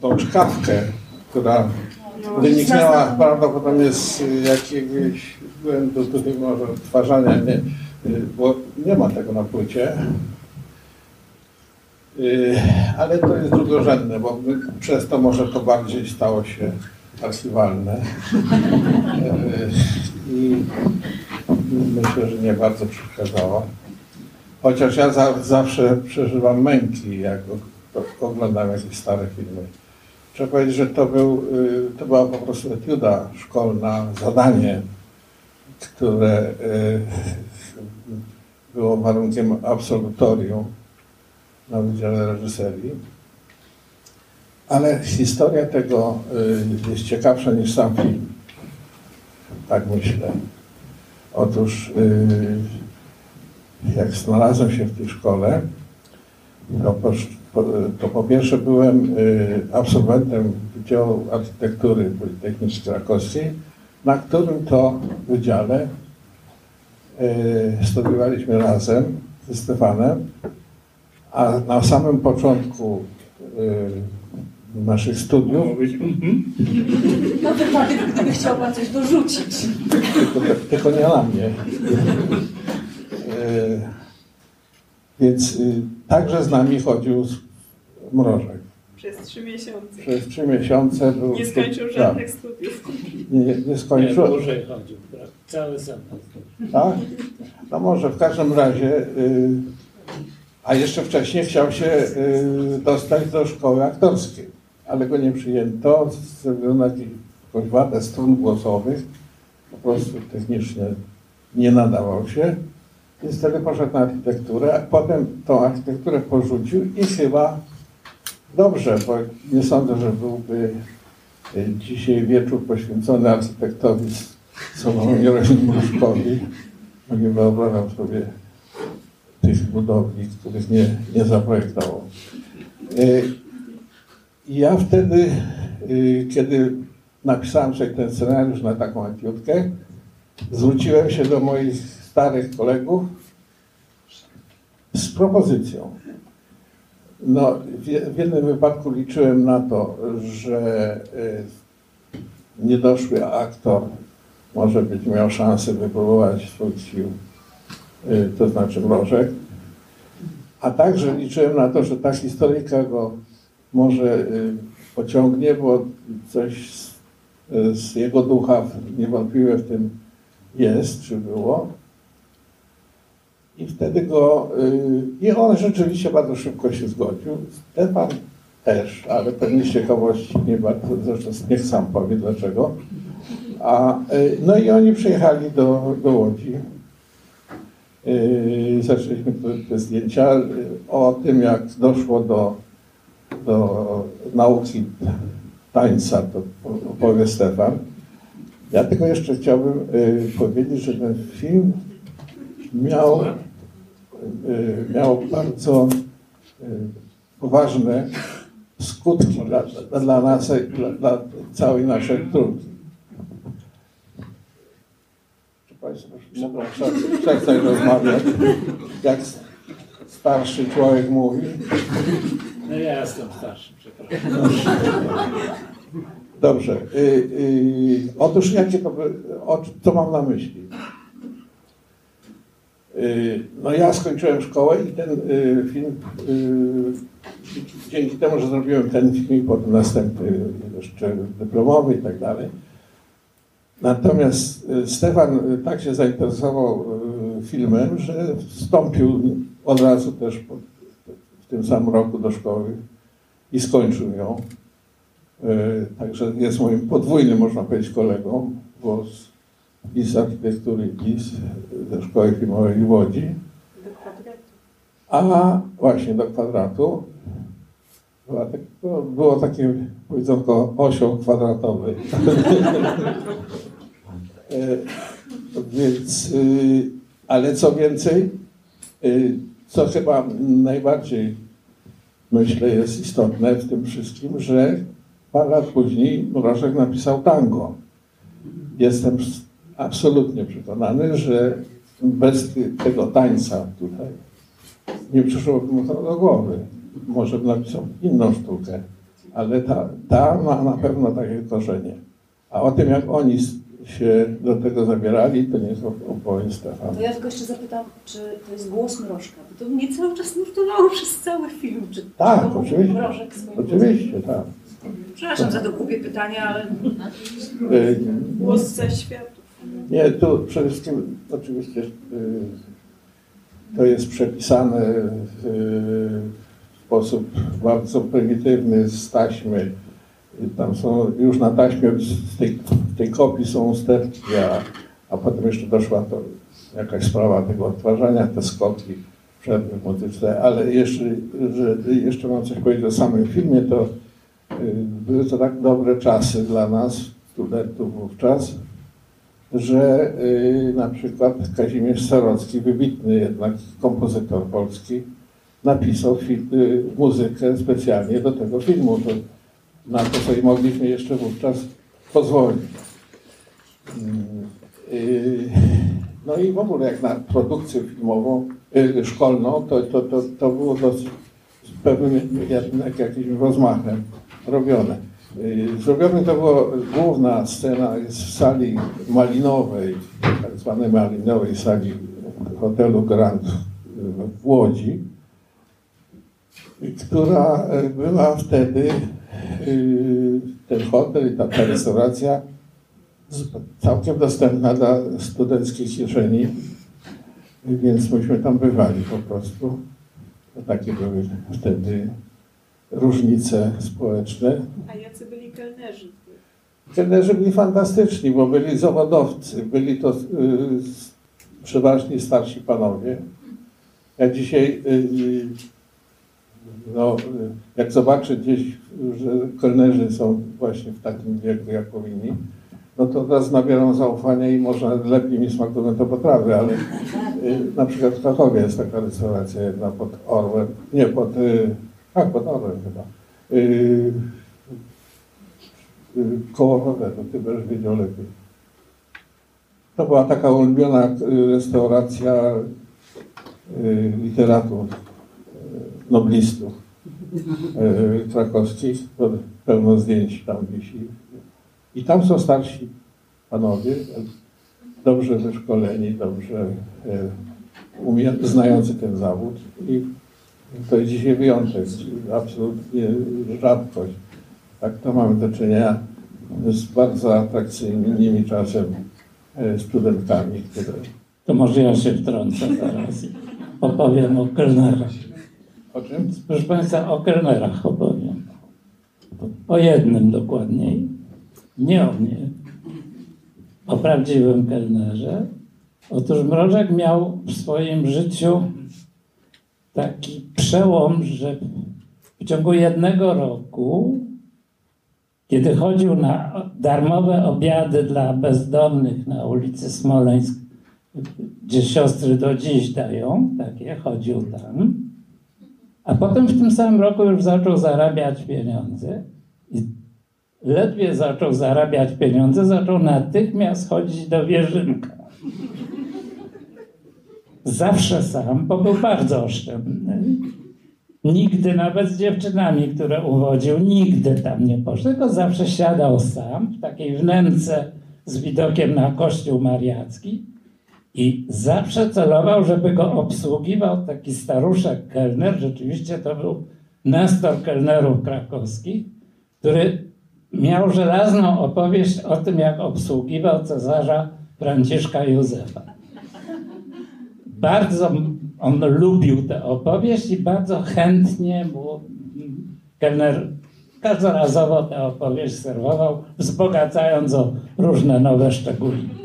tą czkawkę, która wyniknęła prawdopodobnie z jakiegoś błędu tutaj może odtwarzania, nie, bo nie ma tego na płycie. Y, Ale to jest drugorzędne, bo przez to może to bardziej stało się archiwalne. Y, I myślę, że nie bardzo przeszkadzało. Chociaż ja za, zawsze przeżywam męki, jak oglądam jakieś stare filmy. Trzeba powiedzieć, że to, był, y, to była po prostu etiuda szkolna, zadanie, które było warunkiem absolutorium na Wydziale Reżyserii. Ale historia tego y, jest ciekawsza niż sam film. Tak myślę. Otóż y, jak znalazłem się w tej szkole, to po, to po pierwsze byłem y, absolwentem Wydziału Architektury Politechniki Krakowskiej, na którym to wydziale studiowaliśmy razem ze Stefanem, a na samym początku y, naszych studiów Na wypadek, gdyby chciał pan coś dorzucić. tylko, tylko nie na mnie. E, Więc y, także z nami chodził z- Mrożek. Przez trzy miesiące. Przez trzy miesiące był... Nie skończył tak, żadnych studiów. Nie, nie Nie, skończył. dłużej chodził, pra- cały semestr. Tak? No może w każdym razie... y, A jeszcze wcześniej chciał się y, dostać do szkoły aktorskiej, ale go nie przyjęto ze względu na jakąś wadę strun głosowych. Po prostu technicznie nie nadawał się. Wtedy poszedł na architekturę, a potem tą architekturę porzucił i chyba dobrze, bo nie sądzę, że byłby y, dzisiaj wieczór poświęcony architektowi Sławomirowi Mruszkowi. Nie wyobrażam sobie tych budowli, których nie, nie zaprojektował. I ja wtedy, y, kiedy napisałem sobie ten scenariusz na taką etiutkę, zwróciłem się do moich starych kolegów z propozycją. No, w, jednym wypadku liczyłem na to, że y, niedoszły aktor może być miał szansę wypróbować swoich sił, to znaczy mrożek. A także liczyłem na to, że ta historyjka go może y, pociągnie, bo coś z, z jego ducha niewątpliwie w tym jest, czy było. I wtedy go, y, i on rzeczywiście bardzo szybko się zgodził. Stefan też, ale pewnie z ciekawości nie bardzo, zresztą niech sam powie dlaczego. A, y, no i oni przyjechali do, do Łodzi. Y, Zaczęliśmy te, zdjęcia y, o tym, jak doszło do, do nauki tańca, to opowie Stefan. Ja tylko jeszcze chciałbym y, powiedzieć, że ten film miał, miał bardzo poważne skutki dla, dla, nas, dla całej naszej trójki. Państwo mogą prze- przestać rozmawiać, jak starszy człowiek mówi? No ja jestem starszy, przepraszam. Dobrze. Y, y, otóż jakie to, o, co mam na myśli? Y, no ja skończyłem szkołę i ten y, film, y, dzięki temu, że zrobiłem ten film i potem następny jeszcze dyplomowy i tak dalej. Natomiast y, Stefan y, tak się zainteresował filmem, że wstąpił od razu też w tym samym roku do szkoły i skończył ją. Także jest moim podwójnym, można powiedzieć, kolegą, bo z, i z architektury, i z, ze szkoły filmowej w Łodzi. A właśnie do kwadratu była tak, było, było takie powiedzonko osioł kwadratowy. E, Więc, y, ale co więcej, y, co chyba najbardziej myślę jest istotne w tym wszystkim, że parę lat później Mrożek napisał tango. Jestem absolutnie przekonany, że bez tego tańca tutaj nie przyszłoby mu to do głowy. Może napisał inną sztukę, ale ta, ta ma na pewno takie korzenie. A o tym, jak oni się do tego zabierali, to nie jest opowieść Stefana. To ja tylko jeszcze zapytam, czy to jest głos Mrożka? Bo to mnie cały czas nurtowało przez cały film. Czy, Tak, czy oczywiście. Mrożek swoim Oczywiście, tak. Przepraszam za to głupie pytanie, ale Y, głos ze światów. Nie, tu przede wszystkim oczywiście y, to jest przepisane w sposób bardzo prymitywny z taśmy. Tam są już na taśmie z tej, w tej kopii są usterki, a, a potem jeszcze doszła to jakaś sprawa tego odtwarzania, te skoki, przerwy w muzyce, ale jeszcze, że jeszcze mam coś powiedzieć o samym filmie, to y, były to tak dobre czasy dla nas, studentów wówczas, że y, na przykład Kazimierz Sarocki, wybitny jednak kompozytor polski, napisał y, muzykę specjalnie do tego filmu. To, na to sobie mogliśmy jeszcze wówczas pozwolić. Mm, y, no i w ogóle jak na produkcję filmową, y, szkolną, to, to, to, to było z pewnym jednak jakimś rozmachem robione. Zrobione to była główna scena jest w sali malinowej, tak zwanej malinowej sali hotelu Grand w Łodzi, która była wtedy, ten hotel i ta, ta restauracja całkiem dostępna dla studenckich kieszeni, więc myśmy tam bywali po prostu. To takie były wtedy różnice społeczne. A jacy byli kelnerzy? Trenerzy byli fantastyczni, bo byli zawodowcy, byli to y, przeważnie starsi panowie. Ja dzisiaj, y, no, jak zobaczę gdzieś, że kelnerzy są właśnie w takim wieku, jak powinni, no to teraz nabieram zaufania i można lepiej mi smakują to potrawy, ale y, na przykład w Krakowie jest taka restauracja jedna pod Orłem, nie pod, y, tak, pod Orłem chyba. Y, y, koło ty będziesz wiedział lepiej. To była taka ulubiona y, restauracja literatów, noblistów krakowskich. To Pełno zdjęć tam wisi. I tam są starsi panowie, dobrze wyszkoleni, dobrze y, umie, znający ten zawód. I to jest dzisiaj wyjątek, absolutnie rzadkość. Tak, to mamy do czynienia z bardzo atrakcyjnymi czasem e, studentkami, które... To może ja się wtrącę teraz i opowiem o kelnerach. O czym? Proszę Państwa, o kelnerach opowiem. O jednym dokładniej. Nie o mnie. O prawdziwym kelnerze. Otóż Mrożek miał w swoim życiu taki przełom, że w ciągu jednego roku, kiedy chodził na darmowe obiady dla bezdomnych na ulicy Smoleńsk, gdzie siostry do dziś dają, takie, chodził tam, a potem w tym samym roku już zaczął zarabiać pieniądze i ledwie zaczął zarabiać pieniądze, zaczął natychmiast chodzić do Wierzynka. Zawsze sam, bo był bardzo oszczędny. Nigdy nawet z dziewczynami, które uwodził, nigdy tam nie poszedł, tylko zawsze siadał sam w takiej wnęce z widokiem na kościół mariacki i zawsze celował, żeby go obsługiwał taki staruszek kelner. Rzeczywiście to był nestor kelnerów krakowskich, który miał żelazną opowieść o tym, jak obsługiwał cesarza Franciszka Józefa. bardzo on lubił tę opowieść i bardzo chętnie mu kelner każdorazowo tę opowieść serwował, wzbogacając o różne nowe szczególiki.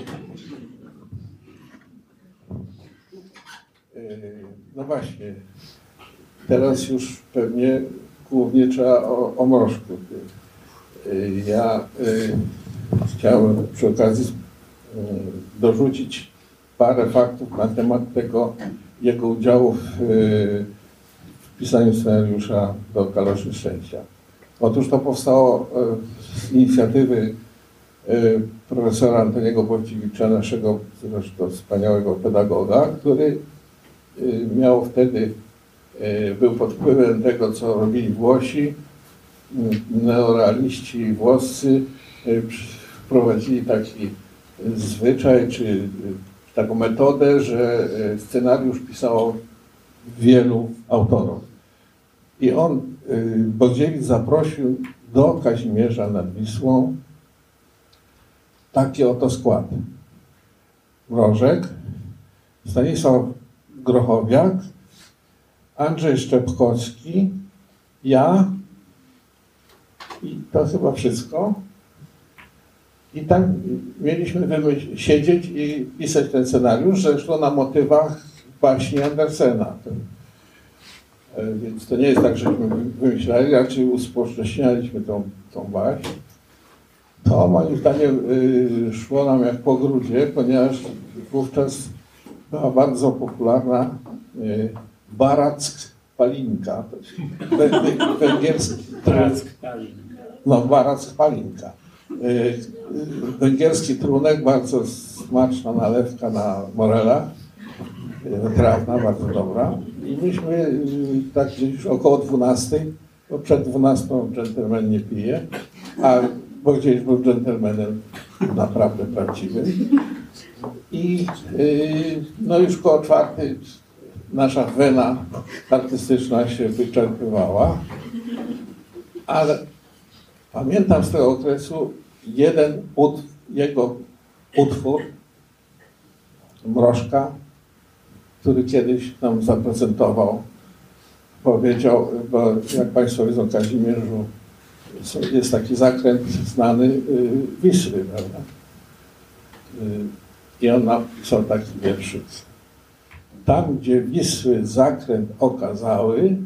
Yy, No właśnie, teraz już pewnie głównie trzeba o, o mrożku. Yy, Ja yy, chciałem przy okazji yy, dorzucić parę faktów na temat tego jego udziału w, yy, w pisaniu scenariusza do Kaloszy Szczęścia. Otóż to powstało yy, z inicjatywy yy, profesora Antoniego Wojciewicza, naszego zresztą wspaniałego pedagoga, który y, miał wtedy, y, był pod wpływem tego, co robili Włosi, y, neorealiści włoscy, y, wprowadzili taki zwyczaj, czy y, taką metodę, że y, scenariusz pisało wielu autorów. I on, y, Bodziewicz zaprosił do Kazimierza nad Wisłą taki oto skład. Mrożek, Stanisław Grochowiak, Andrzej Szczepkowski, ja i to chyba wszystko. I tam mieliśmy wymyśl- siedzieć i pisać ten scenariusz, zresztą na motywach baśni Andersena. E, więc to nie jest tak, żeśmy wymyślali, raczej uspołecznialiśmy tą, tą baśń. To moim zdaniem y, szło nam jak po grudzie, ponieważ wówczas była bardzo popularna y, Barack Palinka, węgierski trunek, no Barack Palinka. Węgierski trunek, bardzo smaczna nalewka na morela, y, wytrawna, bardzo dobra. I myśmy tak gdzieś już około 12, bo przed 12 dżentelmen nie pije, a bo gdzieś był dżentelmenem naprawdę prawdziwym. I yy, no już koło czwartej nasza wena artystyczna się wyczerpywała, ale pamiętam z tego okresu jeden ut, jego utwór, Mrożka, który kiedyś nam zaprezentował, powiedział, bo jak Państwo wiedzą, Kazimierzu jest taki zakręt znany y, Wisły, prawda? I on napisał taki wierszyk. Tam, gdzie Wisły zakręt okazały,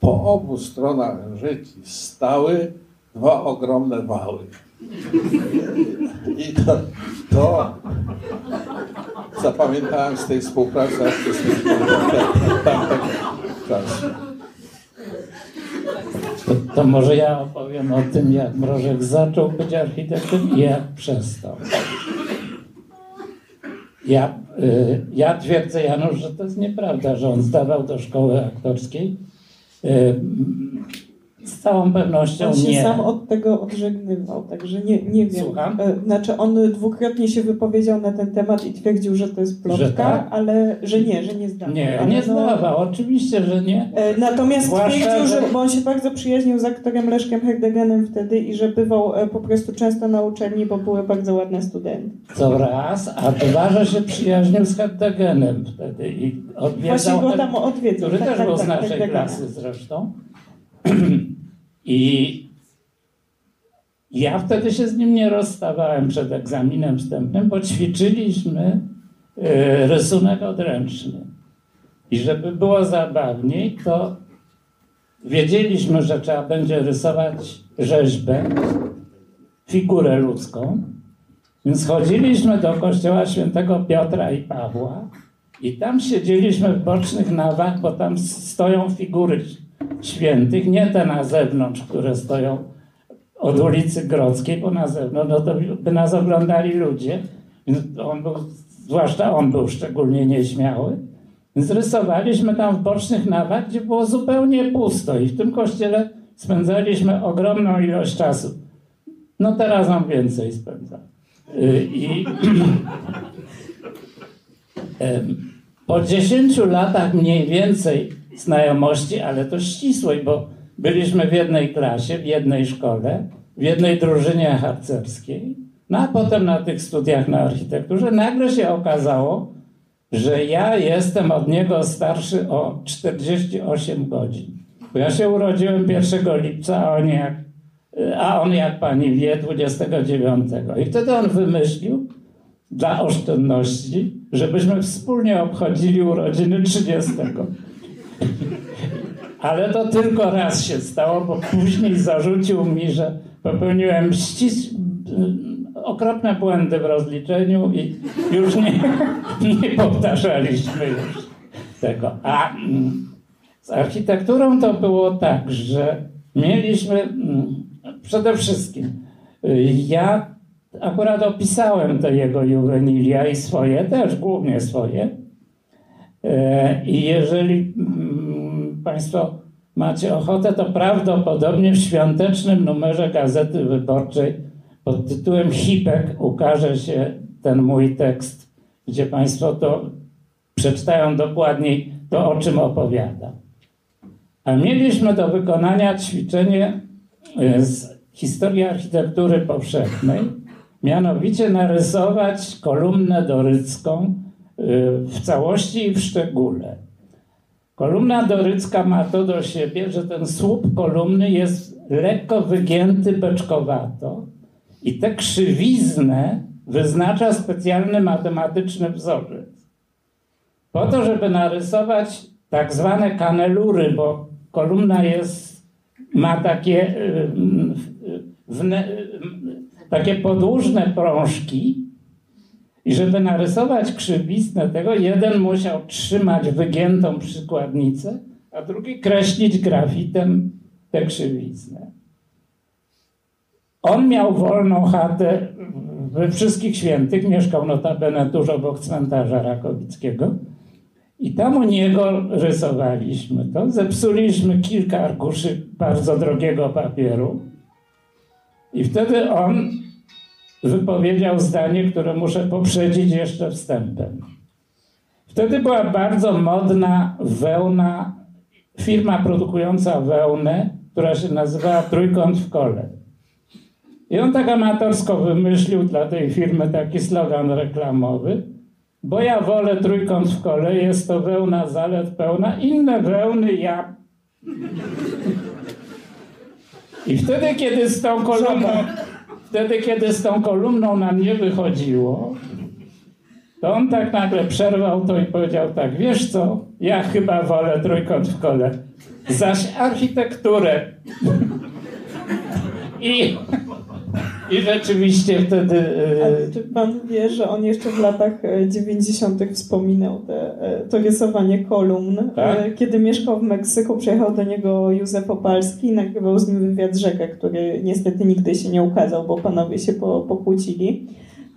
po obu stronach rzeki stały dwa ogromne wały. I to, to zapamiętałem z tej współpracy artystycznej tamtego czasu. To, to może ja opowiem o tym, jak Mrożek zaczął być architektem i jak przestał. Ja, y, ja twierdzę, Janusz, że to jest nieprawda, że on zdawał do szkoły aktorskiej. Z całą pewnością On się nie. sam od tego odżegnywał, także nie, nie wiem. Słucham? E, Znaczy on dwukrotnie się wypowiedział na ten temat i twierdził, że to jest plotka, Że tak? ale że nie, że nie zdawał. Nie, ale nie no- zdawał, oczywiście, że nie. E, Natomiast Zwłaszcza, twierdził, że, że- bo on się bardzo przyjaźnił z aktorem Leszkiem Herdegenem wtedy i że bywał e, po prostu często na uczelni, bo były bardzo ładne studenty. To raz, a dwa, że się przyjaźnił z Herdegenem wtedy i Właśnie odwiedzał, go tam odwiedzał. który tak, też tak, był tak, z naszej klasy zresztą. I ja wtedy się z nim nie rozstawałem przed egzaminem wstępnym, bo ćwiczyliśmy y, rysunek odręczny. I żeby było zabawniej, to wiedzieliśmy, że trzeba będzie rysować rzeźbę, figurę ludzką. Więc chodziliśmy do kościoła świętego Piotra i Pawła i tam siedzieliśmy w bocznych nawach, bo tam stoją figury świętych, nie te na zewnątrz, które stoją od ulicy Grodzkiej, bo na zewnątrz, no to by nas oglądali ludzie. On był, zwłaszcza on był szczególnie nieśmiały. Więc rysowaliśmy tam w bocznych nawach, gdzie było zupełnie pusto i w tym kościele spędzaliśmy ogromną ilość czasu. No teraz mam więcej spędzam. Y, I po 10 latach mniej więcej znajomości, ale to ścisłej, bo byliśmy w jednej klasie, w jednej szkole, w jednej drużynie harcerskiej, no a potem na tych studiach na architekturze nagle się okazało, że ja jestem od niego starszy o 48 godzin. Bo ja się urodziłem 1 lipca, a on jak, a on jak pani wie 29. I wtedy on wymyślił dla oszczędności, żebyśmy wspólnie obchodzili urodziny 30. Ale to tylko raz się stało, bo później zarzucił mi, że popełniłem ścis... okropne błędy w rozliczeniu i już nie, nie powtarzaliśmy już tego. A mm, z architekturą to było tak, że mieliśmy mm, przede wszystkim y, ja akurat opisałem te jego juwenilia i swoje też, głównie swoje. E, I jeżeli Państwo macie ochotę, to prawdopodobnie w świątecznym numerze Gazety Wyborczej pod tytułem Hipek ukaże się ten mój tekst, gdzie Państwo to przeczytają dokładniej to, o czym opowiada. A mieliśmy do wykonania ćwiczenie e, z historii architektury powszechnej, mianowicie narysować kolumnę dorycką y, w całości i w szczególe. Kolumna dorycka ma to do siebie, że ten słup kolumny jest lekko wygięty beczkowato i tę krzywiznę wyznacza specjalny matematyczny wzorzec. Po to, żeby narysować tak zwane kanelury, bo kolumna jest, ma takie y, wne, takie podłużne prążki i żeby narysować krzywiznę tego, jeden musiał trzymać wygiętą przykładnicę, a drugi kreślić grafitem tę krzywiznę. On miał wolną chatę we wszystkich świętych, mieszkał notabene tuż obok cmentarza Rakowickiego i tam u niego rysowaliśmy to. Zepsuliśmy kilka arkuszy bardzo drogiego papieru i wtedy on wypowiedział zdanie, które muszę poprzedzić jeszcze wstępem. Wtedy była bardzo modna wełna, firma produkująca wełnę, która się nazywała Trójkąt w kole. I on tak amatorsko wymyślił dla tej firmy taki slogan reklamowy, bo ja wolę trójkąt w kole, jest to wełna zalet pełna, inne wełny ja i wtedy, kiedy z tą wtedy, kiedy z tą kolumną nam nie wychodziło, to on tak nagle przerwał to i powiedział tak, wiesz co, ja chyba wolę trójkąt w kole, zaś architekturę. I, I rzeczywiście wtedy... A czy pan wie, że on jeszcze w latach 90. wspominał te, e, to rysowanie kolumn? Tak? Kiedy mieszkał w Meksyku, przyjechał do niego Józef Opalski i nagrywał z nim wywiad Rzekę, który niestety nigdy się nie ukazał, bo panowie się po, pokłócili.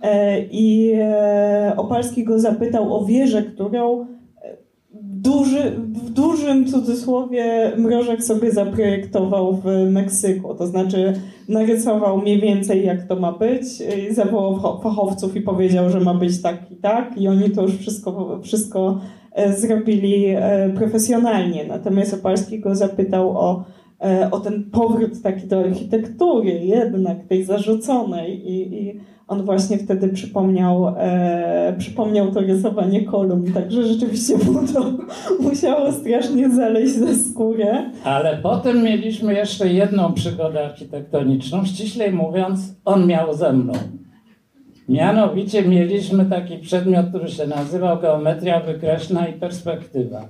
E, I e, Opalski go zapytał o wieżę, którą duży, w dużym cudzysłowie Mrożek sobie zaprojektował w Meksyku. To znaczy narysował mniej więcej jak to ma być, zawołał fachowców i powiedział, że ma być tak i tak i oni to już wszystko, wszystko zrobili profesjonalnie. Natomiast Opalski go zapytał o, o ten powrót taki do architektury jednak, tej zarzuconej i, i on właśnie wtedy przypomniał, e, przypomniał to rysowanie kolumn, także rzeczywiście mu to musiało strasznie zaleźć za skórę. Ale potem mieliśmy jeszcze jedną przygodę architektoniczną, ściślej mówiąc, on miał ze mną. Mianowicie mieliśmy taki przedmiot, który się nazywał geometria wykreślna i perspektywa,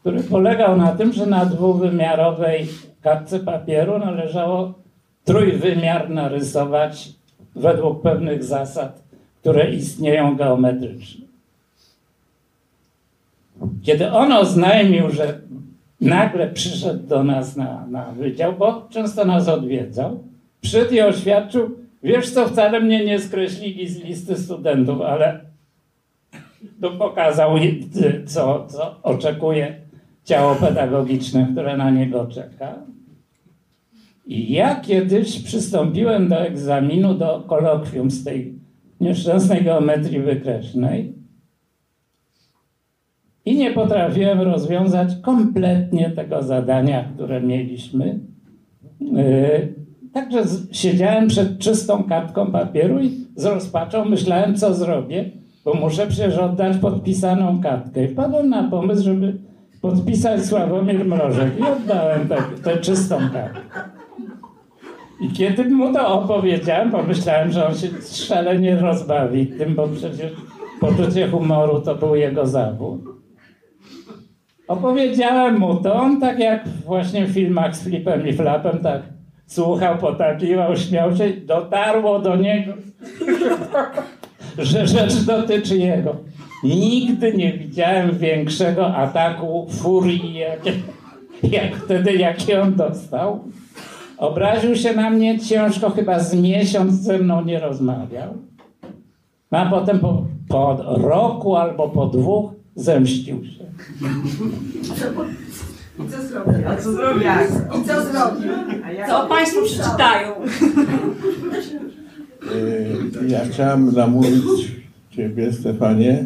który polegał na tym, że na dwuwymiarowej kartce papieru należało trójwymiar narysować według pewnych zasad, które istnieją geometrycznie. Kiedy on oznajmił, że nagle przyszedł do nas na, na wydział, bo często nas odwiedzał, przyszedł i oświadczył, wiesz co, wcale mnie nie skreślili z listy studentów, ale tu pokazał, co, co oczekuje ciało pedagogiczne, które na niego czeka. I ja kiedyś przystąpiłem do egzaminu, do kolokwium z tej nieszczęsnej geometrii wykreślnej i nie potrafiłem rozwiązać kompletnie tego zadania, które mieliśmy. Yy, także siedziałem przed czystą kartką papieru i z rozpaczą myślałem, co zrobię. bo muszę przecież oddać podpisaną kartkę. I wpadłem na pomysł, żeby podpisać Sławomir Mrożek i oddałem tę czystą kartkę. I kiedy mu to opowiedziałem, pomyślałem, że on się szalenie rozbawi tym, bo przecież poczucie humoru to był jego zawód. Opowiedziałem mu to, on tak jak właśnie w filmach z Flipem i Flapem, tak słuchał, potakiwał, śmiał się, dotarło do niego, że rzecz dotyczy jego. Nigdy nie widziałem większego ataku furii, jak, jak wtedy, jaki on dostał. Obraził się na mnie ciężko, chyba z miesiąc ze mną nie rozmawiał. No a potem po, po roku albo po dwóch zemścił się. I co zrobił? A co zrobił? I co zrobił? Co Państwo przeczytają? Y, Ja chciałem namówić Ciebie, Stefanie,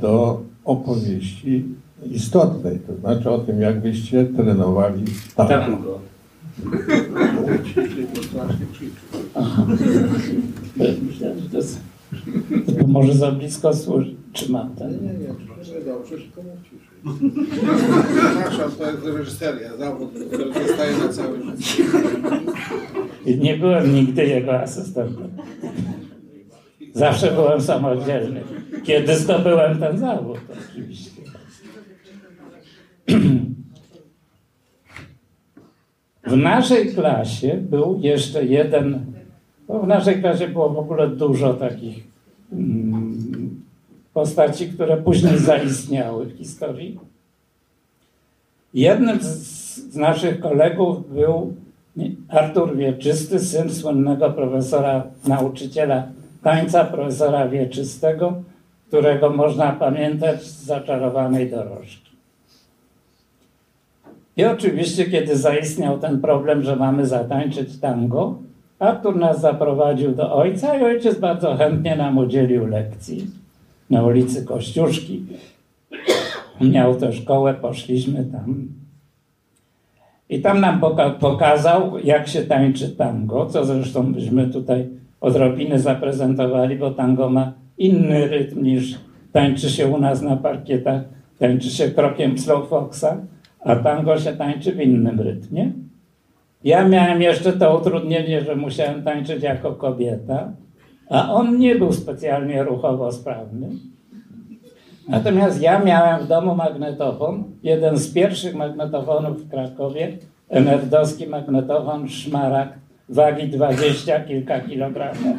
do opowieści istotnej, to znaczy o tym, jak byście trenowali tango. Tango. Myślałem, że to, jest, to może za blisko. Trzymam ten. Nie, nie, nie, dobrze, tylko mów ciszej. Przepraszam, to jest reżyseria, zawód, który zostaje na całe życie. I nie byłem nigdy jego asystentem. Zawsze byłem samodzielny. Kiedy zdobyłem ten zawód, oczywiście. W naszej klasie był jeszcze jeden, bo w naszej klasie było w ogóle dużo takich mm, postaci, które później zaistniały w historii. Jednym z naszych kolegów był Artur Wieczysty, syn słynnego profesora, nauczyciela tańca, profesora Wieczystego, którego można pamiętać z zaczarowanej dorożki. I oczywiście, kiedy zaistniał ten problem, że mamy zatańczyć tango, Artur nas zaprowadził do ojca i ojciec bardzo chętnie nam udzielił lekcji na ulicy Kościuszki. Miał tę szkołę, poszliśmy tam. I tam nam poka pokazał, jak się tańczy tango, co zresztą byśmy tutaj odrobiny zaprezentowali, bo tango ma inny rytm niż tańczy się u nas na parkietach, tańczy się krokiem slow foxa, a tango się tańczy w innym rytmie. Ja miałem jeszcze to utrudnienie, że musiałem tańczyć jako kobieta, a on nie był specjalnie ruchowo sprawny. Natomiast ja miałem w domu magnetofon, jeden z pierwszych magnetofonów w Krakowie, enerdowski magnetofon Szmarak, wagi 20 kilka kilogramów.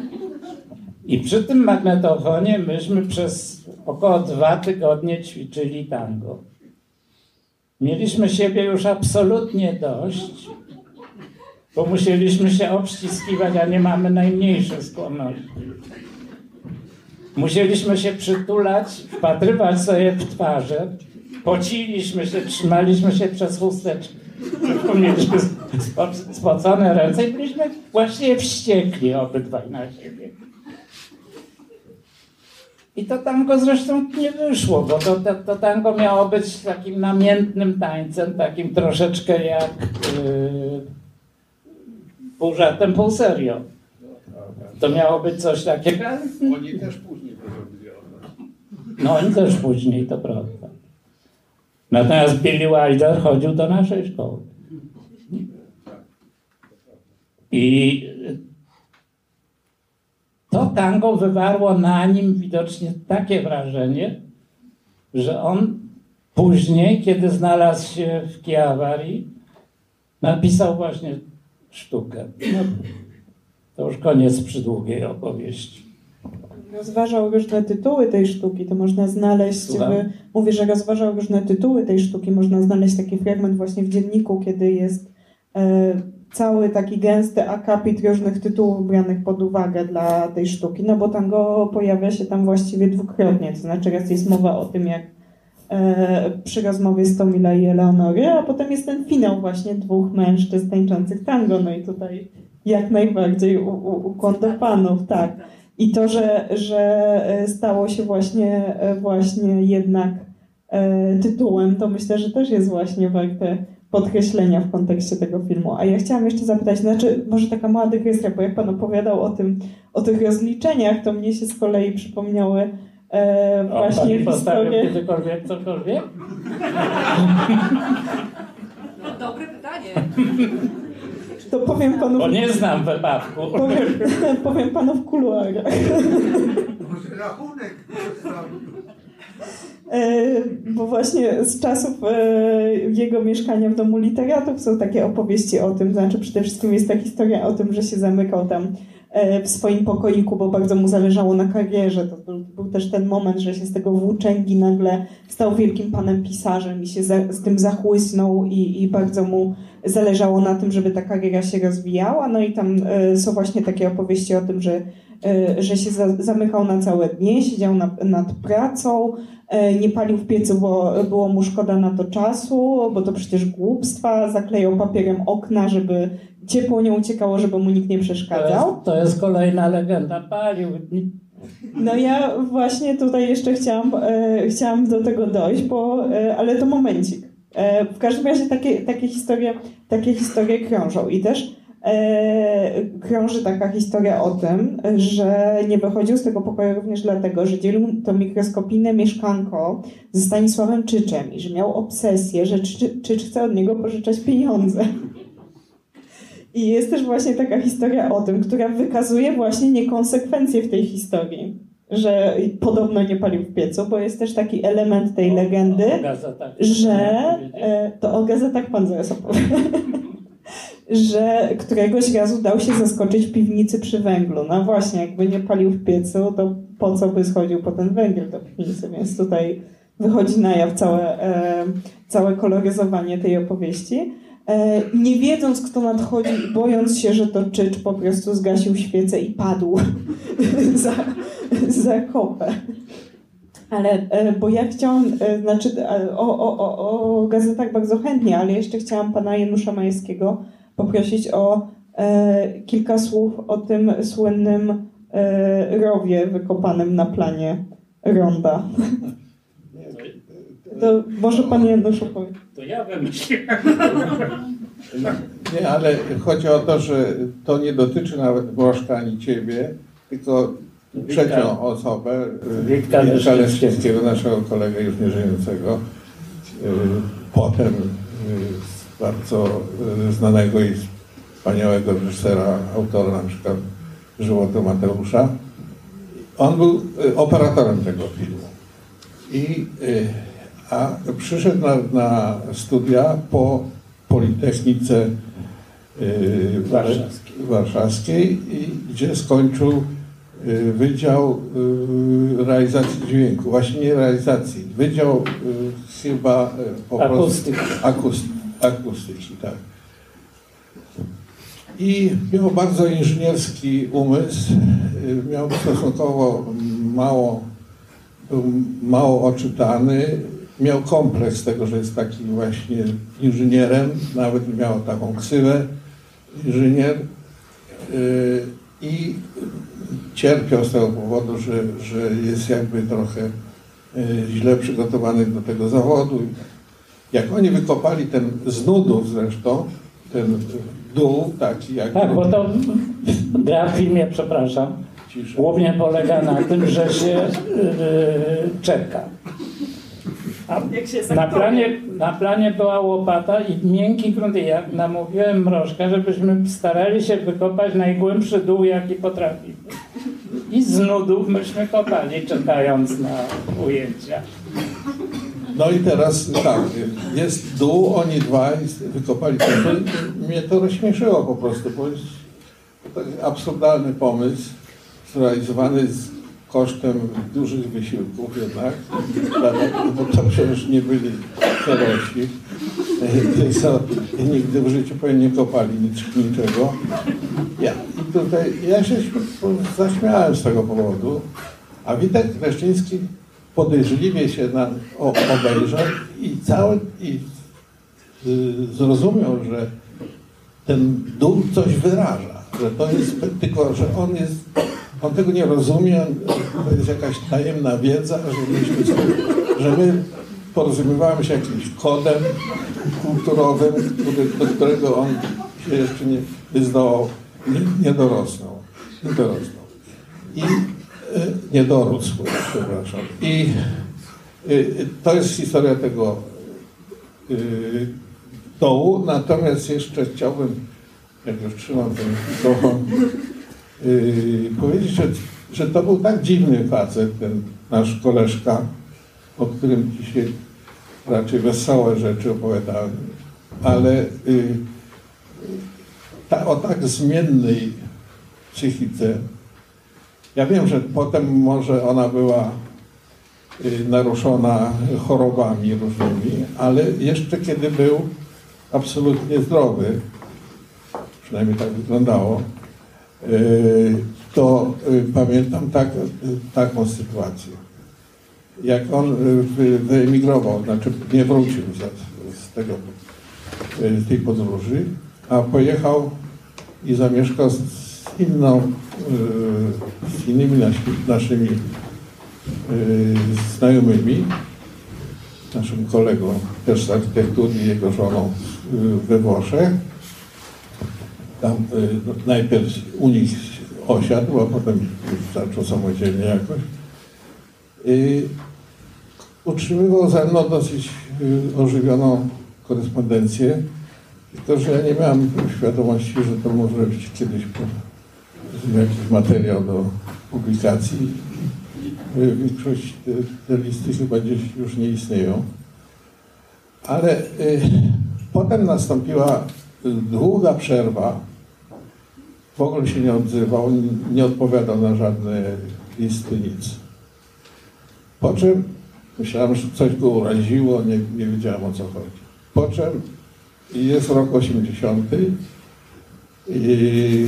I przy tym magnetofonie myśmy przez około dwa tygodnie ćwiczyli tango. Mieliśmy siebie już absolutnie dość, bo musieliśmy się obściskiwać, a nie mamy najmniejszych skłonności. Musieliśmy się przytulać, wpatrywać sobie w twarze, pociliśmy się, trzymaliśmy się przez chusteczkę. Mieliśmy spocone ręce i byliśmy właściwie wściekli obydwaj na siebie. I to tango zresztą nie wyszło, bo to, to, to tango miało być takim namiętnym tańcem, takim troszeczkę jak yy, pół żartem, pół serio. To miało być coś takiego. Oni też później to zrobili. No oni też później, to prawda. Natomiast Billy Wilder chodził do naszej szkoły. I to tango wywarło na nim widocznie takie wrażenie, że on później, kiedy znalazł się w Chiavari, napisał właśnie sztukę. No, to już koniec przydługiej opowieści. Rozważał różne tytuły tej sztuki, to można znaleźć, Słucham? w, mówię, że rozważał różne tytuły tej sztuki, można znaleźć taki fragment właśnie w dzienniku, kiedy jest e, cały taki gęsty akapit różnych tytułów branych pod uwagę dla tej sztuki, no bo tango pojawia się tam właściwie dwukrotnie, to znaczy raz jest mowa o tym, jak e, przy rozmowie z Tomila i Eleonory, a potem jest ten finał właśnie dwóch mężczyzn tańczących tango, no i tutaj jak najbardziej ukłon do panów, tak. I to, że, że e, stało się właśnie, e, właśnie jednak e, tytułem, to myślę, że też jest właśnie warte podkreślenia w kontekście tego filmu. A ja chciałam jeszcze zapytać, znaczy może taka mała dygresja, bo jak Pan opowiadał o tym, o tych rozliczeniach, to mnie się z kolei przypomniały e, O, właśnie postawił historię. kiedykolwiek cokolwiek? No, dobre pytanie. To powiem panu, Bo nie znam wypadku. powiem, powiem panu w kuluarach. Może rachunek zostawił. E, Bo właśnie z czasów e, jego mieszkania w domu literatów są takie opowieści o tym, znaczy przede wszystkim jest ta historia o tym, że się zamykał tam e, w swoim pokoiku, bo bardzo mu zależało na karierze. To był, był też ten moment, że się z tego włóczęgi nagle stał wielkim panem pisarzem i się za, z tym zachłysnął i, i bardzo mu zależało na tym, żeby ta kariera się rozwijała. No i tam są właśnie takie opowieści o tym, że, że się za, zamykał na całe dnie, siedział na, nad pracą, e, nie palił w piecu, bo było mu szkoda na to czasu, bo to przecież głupstwa, zaklejał papierem okna, żeby ciepło nie uciekało, żeby mu nikt nie To przeszkadzał. jest, to jest kolejna legenda. Palił. No ja właśnie tutaj jeszcze chciałam, e, chciałam do tego dojść, bo, e, ale to momencik. E, w każdym razie takie, takie, historie, takie historie krążą i też krąży taka historia o tym, że nie wychodził z tego pokoju również dlatego, że dzielił to mikroskopijne mieszkanko ze Stanisławem Czyczem i że miał obsesję, że Czycz, Czycz chce od niego pożyczać pieniądze. I jest też właśnie taka historia o tym, która wykazuje właśnie niekonsekwencje w tej historii, że podobno nie palił w piecu, bo jest też taki element tej legendy, O gazetach. że e, to o gazetach pan zaraz opowie, że któregoś razu dał się zaskoczyć w piwnicy przy węglu. No właśnie, jakby nie palił w piecu, to po co by schodził po ten węgiel do piwnicy, więc tutaj wychodzi na jaw całe, e, całe koloryzowanie tej opowieści. E, nie wiedząc, kto nadchodzi bojąc się, że to Czycz po prostu zgasił świecę i padł za, za kopę. Ale, e, bo ja chciałam, e, znaczy e, o, o, o, o gazetach bardzo chętnie, ale jeszcze chciałam pana Janusza Majewskiego poprosić o e, kilka słów o tym słynnym e, rowie wykopanym na planie ronda. To może pan Janusz opowie. To ja wymyśliłem. Nie, ale chodzi o to, że to nie dotyczy nawet Bożka ani ciebie, tylko trzecią osobę, Wiktora Wiktora Leszczyńskiego. Naszego kolegę już nieżyjącego. Y, Potem bardzo y, znanego i wspaniałego reżysera, autora na przykład Żyłotu Mateusza. On był y, operatorem tego filmu. I, y, a przyszedł na, na studia po Politechnice Warszawskiej. Warszawskiej i gdzie skończył Wydział Realizacji Dźwięku. Właśnie nie realizacji. Wydział chyba po prostu Akustyki. Akusty, akustyki, tak. I miał bardzo inżynierski umysł, y, miał stosunkowo mało, był mało oczytany, miał kompleks tego, że jest takim właśnie inżynierem, nawet miał taką ksywę inżynier y, i cierpiał z tego powodu, że, że jest jakby trochę y, źle przygotowany do tego zawodu. Jak oni wykopali ten z nudów zresztą, ten dół taki jak Tak, bo to gra w filmie, przepraszam, Cisza. głównie polega na tym, że się yy, czeka. A Jak się na planie, na planie była łopata i miękki grunt. I ja namówiłem mrożka, żebyśmy starali się wykopać najgłębszy dół, jaki potrafimy. I z nudów myśmy kopali, czekając na ujęcia. No i teraz tak, jest dół, oni dwaj wykopali dół. Mnie to rozśmieszyło po prostu, bo jest to jest absurdalny pomysł, zrealizowany z kosztem dużych wysiłków jednak, bo to przecież nie byli e, co nigdy w życiu pewnie nie kopali nic, niczego. Ja, tutaj ja się zaśmiałem z tego powodu, a Witek Leszczyński podejrzliwie się na, o, i cały i y, zrozumiał, że ten dół coś wyraża, że to jest tylko, że on jest, on tego nie rozumie, to jest jakaś tajemna wiedza, że myśmy że my porozumiewamy się jakimś kodem kulturowym, który, do którego on się jeszcze nie, nie, nie dorosnął, nie dorosnął. I Niedorósł, przepraszam. I y, to jest historia tego y, dołu, natomiast jeszcze chciałbym, jak już trzymam ten mikrofon, y, powiedzieć, że, że to był tak dziwny facet, ten nasz koleżka, o którym dzisiaj raczej wesołe rzeczy opowiadałem, ale y, ta, o tak zmiennej psychice. Ja wiem, że potem może ona była y, naruszona chorobami różnymi, ale jeszcze kiedy był absolutnie zdrowy, przynajmniej tak wyglądało, y, to y, pamiętam tak, taką sytuację. Jak on wy- wyemigrował, znaczy nie wrócił z, tego, z tej podróży, a pojechał i zamieszkał z inną, y, z innymi naszymi y, znajomymi, naszym kolegą też z architektury jego żoną y, we Włoszech. Tam no, najpierw u nich osiadł, a potem zaczął samodzielnie jakoś. Utrzymywał ze mną dosyć ożywioną korespondencję, tylko że ja nie miałem świadomości, że to może być kiedyś jakiś materiał do publikacji. Większość te, te listy chyba gdzieś już nie istnieją. Ale y, potem nastąpiła długa przerwa. W ogóle się nie odzywał, nie odpowiadał na żadne listy, nic. Po czym myślałem, że coś go uraziło, nie, nie wiedziałem o co chodzi. Po czym jest rok 80 i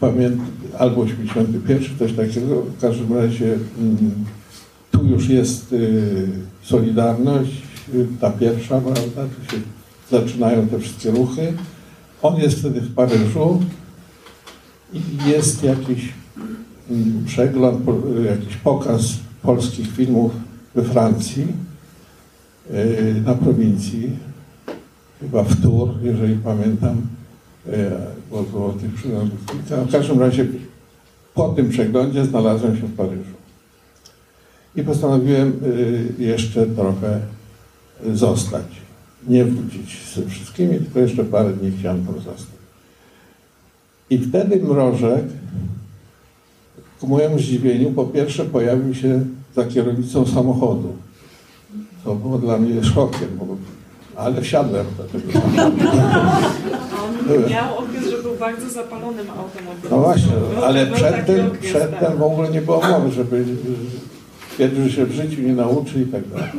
pamiętam, albo 81, coś takiego, w każdym razie mm, tu już jest y, Solidarność, y, ta pierwsza, prawda, tu się zaczynają te wszystkie ruchy. On jest wtedy w Paryżu i jest jakiś mm, przegląd, jakiś pokaz polskich filmów we Francji, y, na prowincji, chyba w Tours, jeżeli pamiętam, kilka. W każdym razie po tym przeglądzie znalazłem się w Paryżu. I postanowiłem y, jeszcze trochę zostać. Nie wrócić ze wszystkimi, tylko jeszcze parę dni chciałem tam zostać. I wtedy mrożek, ku mojemu zdziwieniu, po pierwsze pojawił się za kierownicą samochodu. To było dla mnie szokiem, bo, ale wsiadłem do tego samochodu. On miał był bardzo zapalonym automobilem. No właśnie, Był- ale przedtem, okres, przedtem tak. w ogóle nie było mowy, żeby twierdził, się w życiu nie nauczy i tak dalej.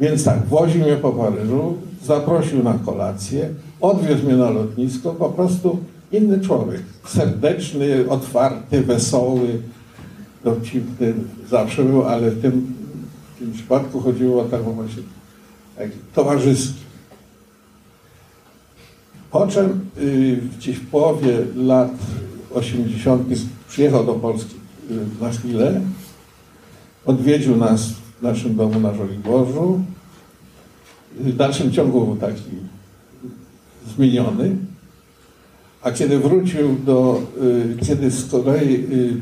Więc tak, woził mnie po Paryżu, zaprosił na kolację, odwiózł mnie na lotnisko, po prostu inny człowiek. Serdeczny, otwarty, wesoły, dowcipny zawsze był, ale w tym, w tym przypadku chodziło o taką właśnie towarzyski. Po czym y, gdzieś w połowie lat 80. przyjechał do Polski y, na chwilę, odwiedził nas w naszym domu na Żoliborzu. W dalszym ciągu był taki zmieniony. A kiedy wrócił do, y, kiedy z kolei y,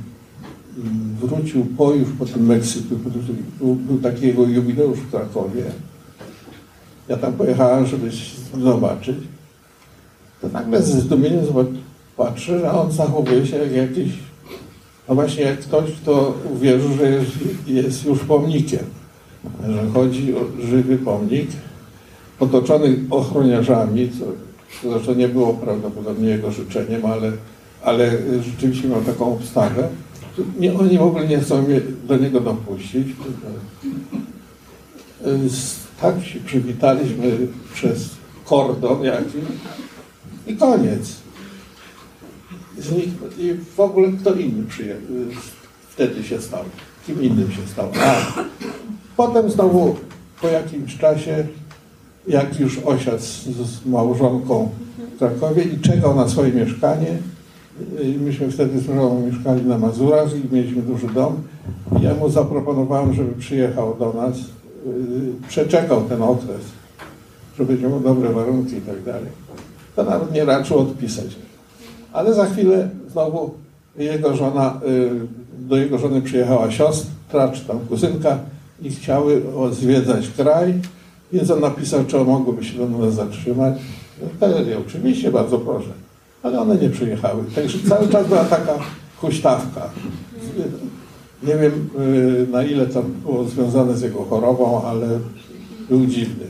wrócił po już po tym Meksyku, był, był taki jego jubileusz w Krakowie. Ja tam pojechałem, żeby zobaczyć to nagle ze zdumieniem patrzę, że on zachowuje się jak jakiś, no właśnie jak ktoś, kto uwierzył, że jest, jest już pomnikiem. Że chodzi o żywy pomnik, otoczony ochroniarzami, co, co zresztą nie było prawdopodobnie jego życzeniem, ale, ale rzeczywiście miał taką obstawę. Nie, oni w ogóle nie chcą mnie do niego dopuścić. Z- Tak się przywitaliśmy przez kordon jakiś i koniec. Zniknął. I w ogóle kto inny przyjechał. Wtedy się stał. Kim innym się stał. A potem znowu po jakimś czasie, jak już osiadł z, z małżonką w Krakowie i czekał na swoje mieszkanie, y, myśmy wtedy z mieszkali na Mazurach i mieliśmy duży dom. Ja mu zaproponowałem, żeby przyjechał do nas, y, przeczekał ten okres, żeby będzie miał dobre warunki i tak dalej to nawet nie raczył odpisać. Ale za chwilę znowu jego żona, y, do jego żony przyjechała siostra czy tam kuzynka i chciały zwiedzać kraj, więc on napisał, czy mogłyby się do nas zatrzymać. Wtedy oczywiście, bardzo proszę. Ale one nie przyjechały. Także cały czas była taka huśtawka. Nie wiem y, na ile to było związane z jego chorobą, ale był dziwny.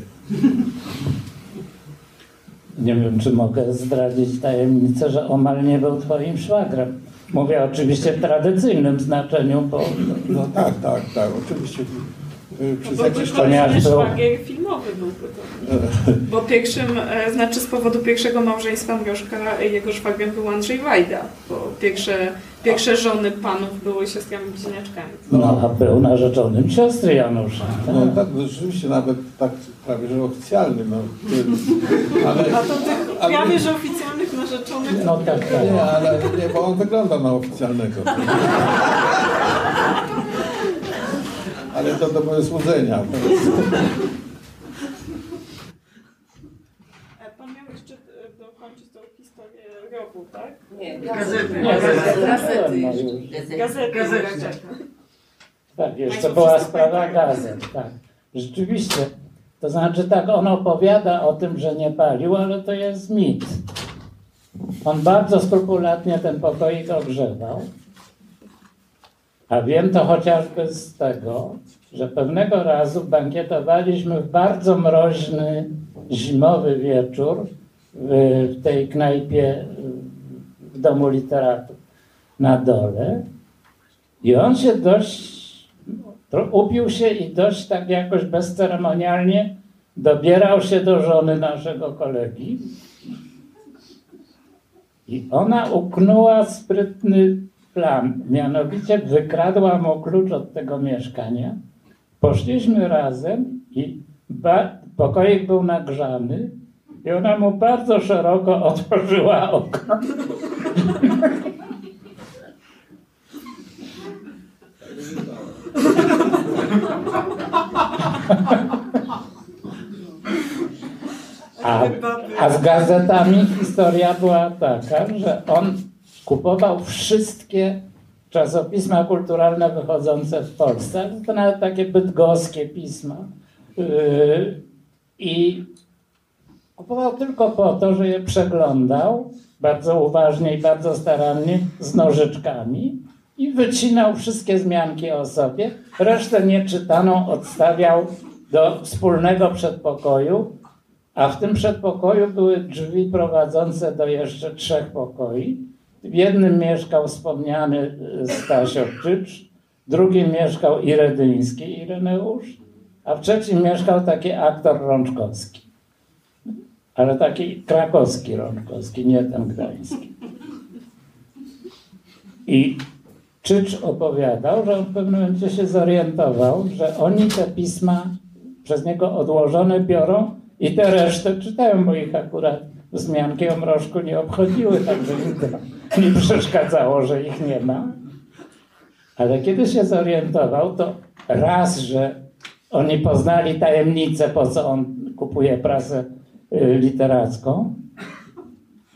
Nie wiem, czy mogę zdradzić tajemnicę, że omal nie był twoim szwagrem. Mówię oczywiście w tradycyjnym znaczeniu, bo No tak, tak, tak, oczywiście. y, Przez Bo jakiś to czas... Ponieważ był był- szwagier filmowy byłby to. Bo pierwszym, e, znaczy z powodu pierwszego małżeństwa Mieszka jego szwagrem był Andrzej Wajda, bo pierwsze, pierwsze żony panów były siostrami bliźniaczkami. no, a był narzeczonym siostry Janusza. Tak? No tak, no, rzeczywiście nawet tak prawie że oficjalny, no. Ale, A to tych ale- prawie że oficjalnych narzeczonych No tak, tak. Nie, ale nie, bo on wygląda na oficjalnego. Ale to do moje złudzenia. To jest- E, Pan miał jeszcze e, dokończyć tą historię rowu, tak? Nie, gazety. gazety. Gazety. Gazety. Gazety. Tak, jeszcze Państwo była sprawa gazet, tak. Rzeczywiście. To znaczy tak, on opowiada o tym, że nie palił, ale to jest mit. On bardzo skrupulatnie ten pokoik ogrzewał. A wiem to chociażby z tego, że pewnego razu bankietowaliśmy w bardzo mroźny, zimowy wieczór w, w tej knajpie w Domu Literatów na dole. I on się dość to upił się i dość tak jakoś bezceremonialnie dobierał się do żony naszego kolegi. I ona uknęła sprytny plan, mianowicie wykradła mu klucz od tego mieszkania. Poszliśmy razem i pokoik był nagrzany i ona mu bardzo szeroko otworzyła okno. A, a z gazetami historia była taka, że on kupował wszystkie czasopisma kulturalne wychodzące w Polsce, to nawet takie bydgoskie pisma. Yy, I kupował tylko po to, że je przeglądał bardzo uważnie i bardzo starannie z nożyczkami i wycinał wszystkie zmianki o sobie. Resztę nieczytaną odstawiał do wspólnego przedpokoju, a w tym przedpokoju były drzwi prowadzące do jeszcze trzech pokoi. W jednym mieszkał wspomniany y, Stasio Czycz, drugim mieszkał Iredyński Ireneusz, a w trzecim mieszkał taki aktor Rączkowski. Ale taki krakowski Rączkowski, nie ten gdański. I Czycz opowiadał, że w pewnym momencie się zorientował, że oni te pisma przez niego odłożone biorą i te resztę czytają, bo ich akurat wzmianki o mrożku nie obchodziły, także im nie przeszkadzało, że ich nie ma. Ale kiedy się zorientował, to raz, że oni poznali tajemnicę, po co on kupuje prasę literacką,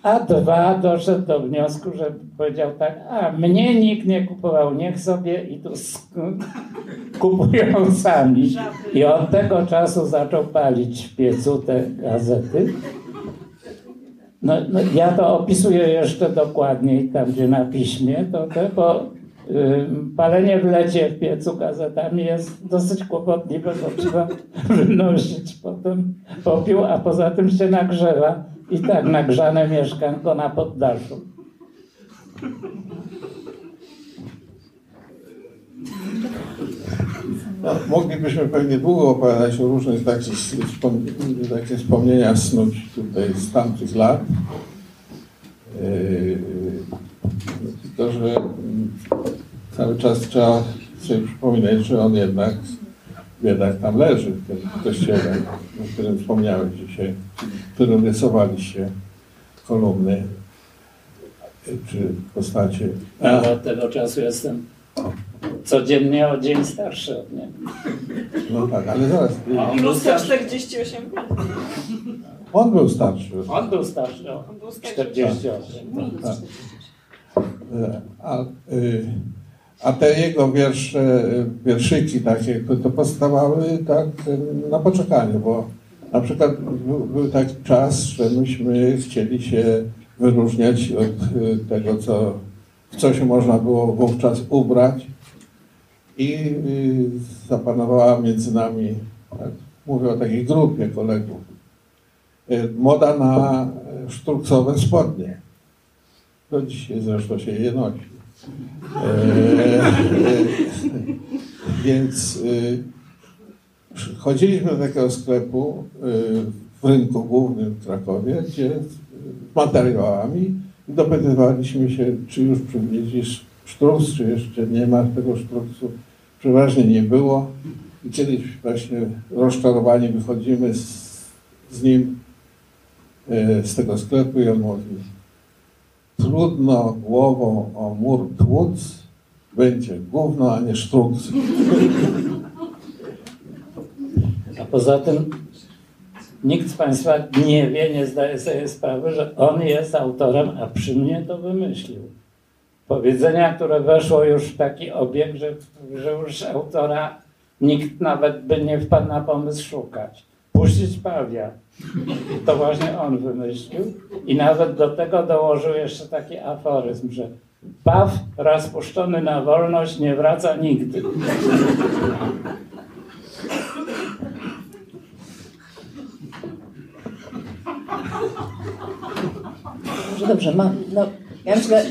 a dwa, doszedł do wniosku, że powiedział tak, a mnie nikt nie kupował, niech sobie i tu kupują sami. I od tego czasu zaczął palić w piecu te gazety. No, no, ja to opisuję jeszcze dokładniej tam, gdzie na piśmie, to te, bo y, palenie w lecie w piecu gazetami jest dosyć kłopotliwe, bo trzeba wynosić potem popiół, a poza tym się nagrzewa i tak nagrzane mieszkanko na poddaszu. No, moglibyśmy pewnie długo opowiadać o różnych takich, wspom- wspomnieniach snuć tutaj z tamtych lat. Yy, Tylko, że cały czas trzeba sobie przypominać, że on jednak biedak tam leży w tym kościele, o którym wspomniałeś dzisiaj, w którym rysowaliście kolumny czy postacie. Ja od tego czasu jestem codziennie o dzień starszy od niego. No tak, ale zaraz. A on I był lustro starszy, 48 lat. On był starszy. on był starszy o On był starszy. 48. Tak. E, A, y, a te jego wiersze, wierszyki takie, to, to powstawały tak y, na poczekaniu, bo na przykład był, był taki czas, że myśmy chcieli się wyróżniać od y, tego, co, w co się można było wówczas ubrać i zapanowała między nami, tak, mówię o takiej grupie kolegów, moda na szturcowe spodnie. Do dzisiaj zresztą się je nosi. E, e, więc przy- chodziliśmy do takiego sklepu y, w rynku głównym w Krakowie, gdzie z materiałami dopytywaliśmy się, czy już przywieźli sztruks, czy jeszcze nie ma tego sztruksu. Przeważnie nie było. I kiedyś właśnie rozczarowani wychodzimy z, z nim y, z tego sklepu i on mówi, trudno głową o mur tłuc, będzie gówno, a nie sztruks. A poza tym nikt z Państwa nie wie, nie zdaje sobie sprawy, że on jest autorem, a przy mnie to wymyślił. Powiedzenia, które weszło już w taki obieg, że, że już autora nikt nawet by nie wpadł na pomysł szukać. Puścić pawia. To właśnie on wymyślił. I nawet do tego dołożył jeszcze taki aforyzm, że paw raz puszczony na wolność nie wraca nigdy. Dobrze, dobrze, mam. No, ja myślę,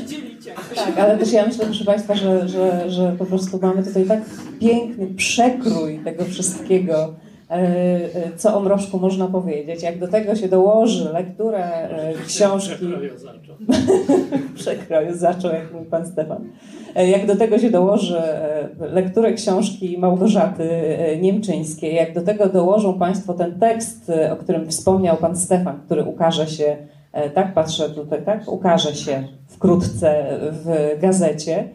tak, ale też ja myślę, proszę Państwa, że, że, że po prostu mamy tutaj tak piękny przekrój tego wszystkiego, co o mrożku można powiedzieć. Jak do tego się dołoży lekturę e, książki... Przekroju zaczął, jak mówi pan Stefan. E, Jak do tego się dołoży e, lekturę książki Małgorzaty e, Niemczyńskiej, jak do tego dołożą Państwo ten tekst, e, o którym wspomniał pan Stefan, który ukaże się, e, tak patrzę tutaj, tak, ukaże się wkrótce w gazecie,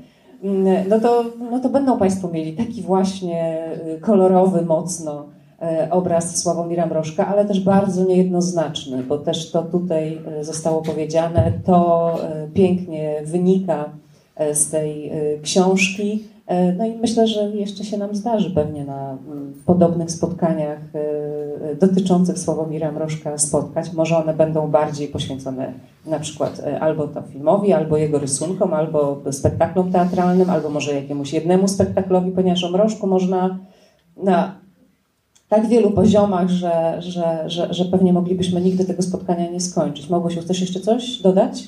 mm, no to, no to będą Państwo mieli taki właśnie e, kolorowy, mocno e, obraz Sławomira Mrożka, ale też bardzo niejednoznaczny, bo też to tutaj e, zostało powiedziane, to e, pięknie wynika e, z tej e, książki. E, No i myślę, że jeszcze się nam zdarzy pewnie na mm, podobnych spotkaniach e, e, dotyczących Sławomira Mrożka spotkać. Może one będą bardziej poświęcone na przykład e, albo to filmowi, albo jego rysunkom, albo spektaklom teatralnym, albo może jakiemuś jednemu spektaklowi, ponieważ o Mrożku można na tak wielu poziomach, że, że, że, że pewnie moglibyśmy nigdy tego spotkania nie skończyć. Mogłeś chcesz jeszcze coś dodać?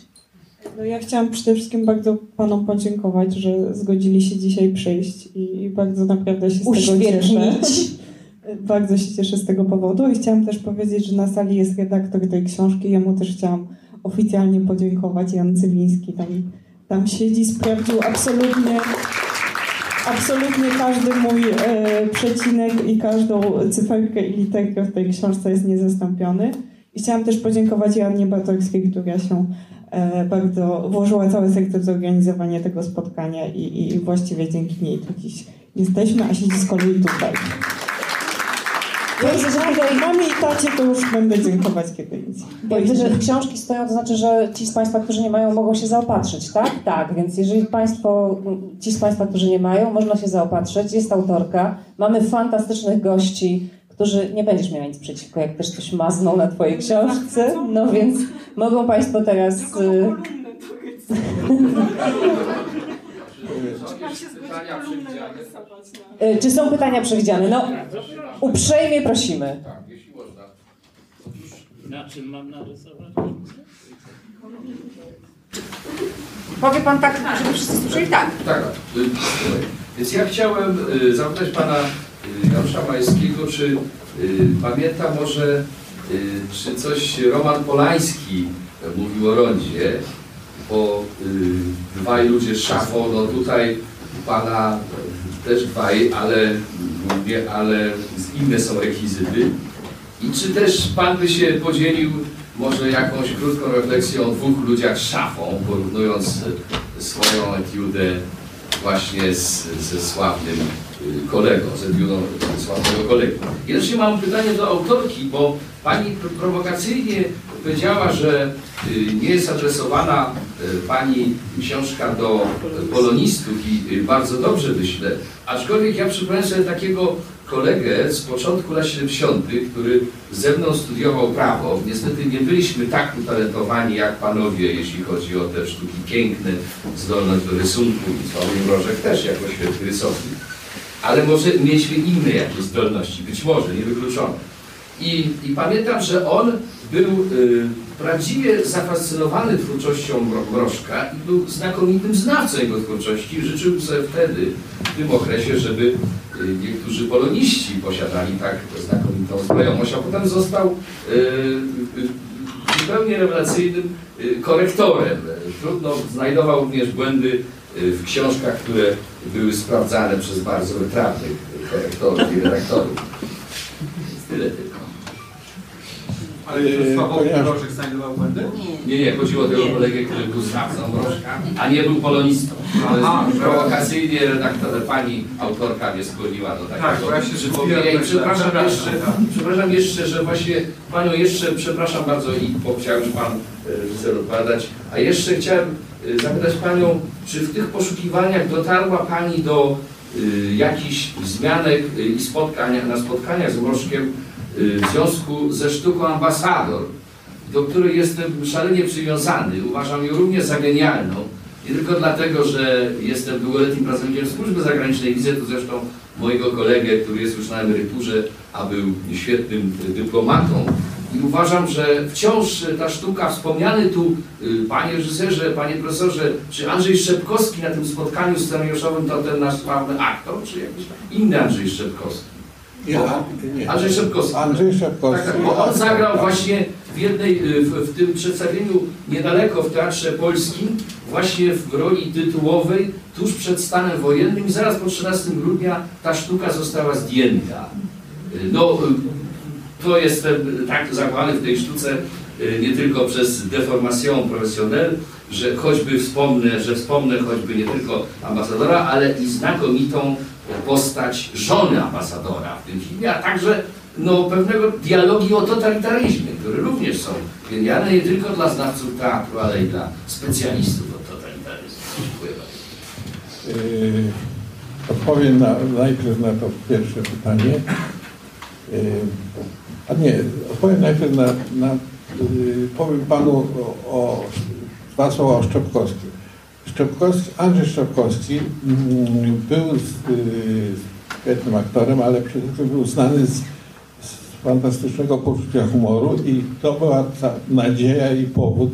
No ja chciałam przede wszystkim bardzo Panom podziękować, że zgodzili się dzisiaj przyjść i bardzo naprawdę się z tego cieszę. Bardzo się cieszę z tego powodu i chciałam też powiedzieć, że na sali jest redaktor tej książki. Jemu też chciałam oficjalnie podziękować. Jan Cywiński tam, tam siedzi, sprawdził absolutnie, absolutnie każdy mój e, przecinek i każdą cyferkę i literkę w tej książce jest niezastąpiony. I chciałam też podziękować Jannie Batorskiej, która się e, bardzo włożyła całe serce w tego spotkania i, i, i właściwie dzięki niej tu dziś jesteśmy, a siedzi z kolei tutaj. Ja tutaj Mamie i tacie to już będę dziękować kiedy indziej. Ja widzę, że książki stoją, to znaczy, że ci z Państwa, którzy nie mają, mogą się zaopatrzyć, tak? Tak, więc jeżeli Państwo, ci z Państwa, którzy nie mają, można się zaopatrzyć, jest autorka, mamy fantastycznych gości, którzy, nie będziesz miała nic przeciwko, jak też coś mazną na Twojej książce, no więc mogą Państwo teraz... y, Pytania przewidziane. Y, Czy są pytania przewidziane? No, uprzejmie prosimy. Tak, jeśli można. Na czym mam narysować? Powie pan tak, żeby wszyscy słyszeli tak. Tak, więc ja chciałem y, zapytać pana y, Janusza Majskiego, czy pamięta może, czy coś Roman Polański mówił o rondzie, bo y, dwaj ludzie szafą, no tutaj pana też dwaj, ale mówię, ale inne są rekwizyty. I czy też pan by się podzielił może jakąś krótką refleksją o dwóch ludziach szafą, porównując swoją etiudę właśnie z, ze sławnym y, kolegą, z Edwioną sławnego kolegą. I jeszcze mam pytanie do autorki, bo pani pro- prowokacyjnie powiedziała, że y, nie jest adresowana y, pani książka do polonistów i y, bardzo dobrze myślę, aczkolwiek ja przypomnę sobie takiego kolegę z początku lat 70., który ze mną studiował prawo. Niestety nie byliśmy tak utalentowani jak panowie, jeśli chodzi o te sztuki piękne, zdolność do rysunku i Sławomir Mrożek też jako świetny rysownik. Ale może mieliśmy inne jakieś zdolności, być może, niewykluczone. I, I pamiętam, że on był y, prawdziwie zafascynowany twórczością Mrożka i był znakomitym znawcą jego twórczości. Życzył sobie wtedy, w tym okresie, żeby y, niektórzy poloniści posiadali tak znakomitą znajomość, a potem został y, y, zupełnie rewelacyjnym y, korektorem. Trudno, znajdował również błędy y, w książkach, które były sprawdzane przez bardzo wytrawnych korektorów i redaktorów. Tyle tylko. Ale Yy, czy Sławomir ponieważ- Mrożek znajdował błędy? Nie, nie, chodziło o tego kolegę, który był znawcą Mrożka, a nie był polonistą. Ale że- prowokacyjnie redaktor, pani autorka mnie skłoniła do takiego Tak, ja się przypomnienia. I przepraszam myślałem, jeszcze, przepraszam, tak. przepraszam jeszcze, że właśnie panią jeszcze, przepraszam bardzo i bo chciałem już pan e, reżyser odpowiadać, a jeszcze chciałem e, zapytać panią, czy w tych poszukiwaniach dotarła pani do y, jakichś wzmianek y, i spotkania, na spotkaniach z Mrożkiem y, w związku ze sztuką Ambasador, do której jestem szalenie przywiązany. Uważam ją również za genialną. Nie tylko dlatego, że jestem długoletnim pracownikiem służby zagranicznej, widzę tu zresztą mojego kolegę, który jest już na emeryturze, a był świetnym y, dyplomatą. I uważam, że wciąż y, ta sztuka, wspomniany tu y, panie reżyserze, panie profesorze, czy Andrzej Szczepkowski na tym spotkaniu scenariuszowym to ten nasz sławny aktor, czy jakiś inny Andrzej Szczepkowski? Ja, nie. Andrzej Szczepkowski. Andrzej Szczepkowski. Tak, tak, bo on zagrał właśnie w jednej, y, w, w tym przedstawieniu niedaleko w Teatrze Polskim, właśnie w roli tytułowej, tuż przed stanem wojennym i zaraz po 13 grudnia ta sztuka została zdjęta. Y, No, y, to jestem tak zakochany w tej sztuce nie tylko przez deformacją profesjonel, że choćby wspomnę, że wspomnę choćby nie tylko ambasadora, ale i znakomitą postać żony ambasadora w tym filmie, a także no, pewnego dialogi o totalitaryzmie, które również są genialne nie tylko dla znawców teatru, ale i dla specjalistów od totalitaryzmu. Dziękuję bardzo. Yy, Odpowiem na, najpierw na to pierwsze pytanie. Yy, A nie, odpowiem najpierw na, na yy, powiem panu o, o dwa słowa o Szczepkowskim. Szczepkowski, Andrzej Szczepkowski mm, był yy, świetnym aktorem, ale przede wszystkim był znany z, z fantastycznego poczucia humoru i to była ta nadzieja i powód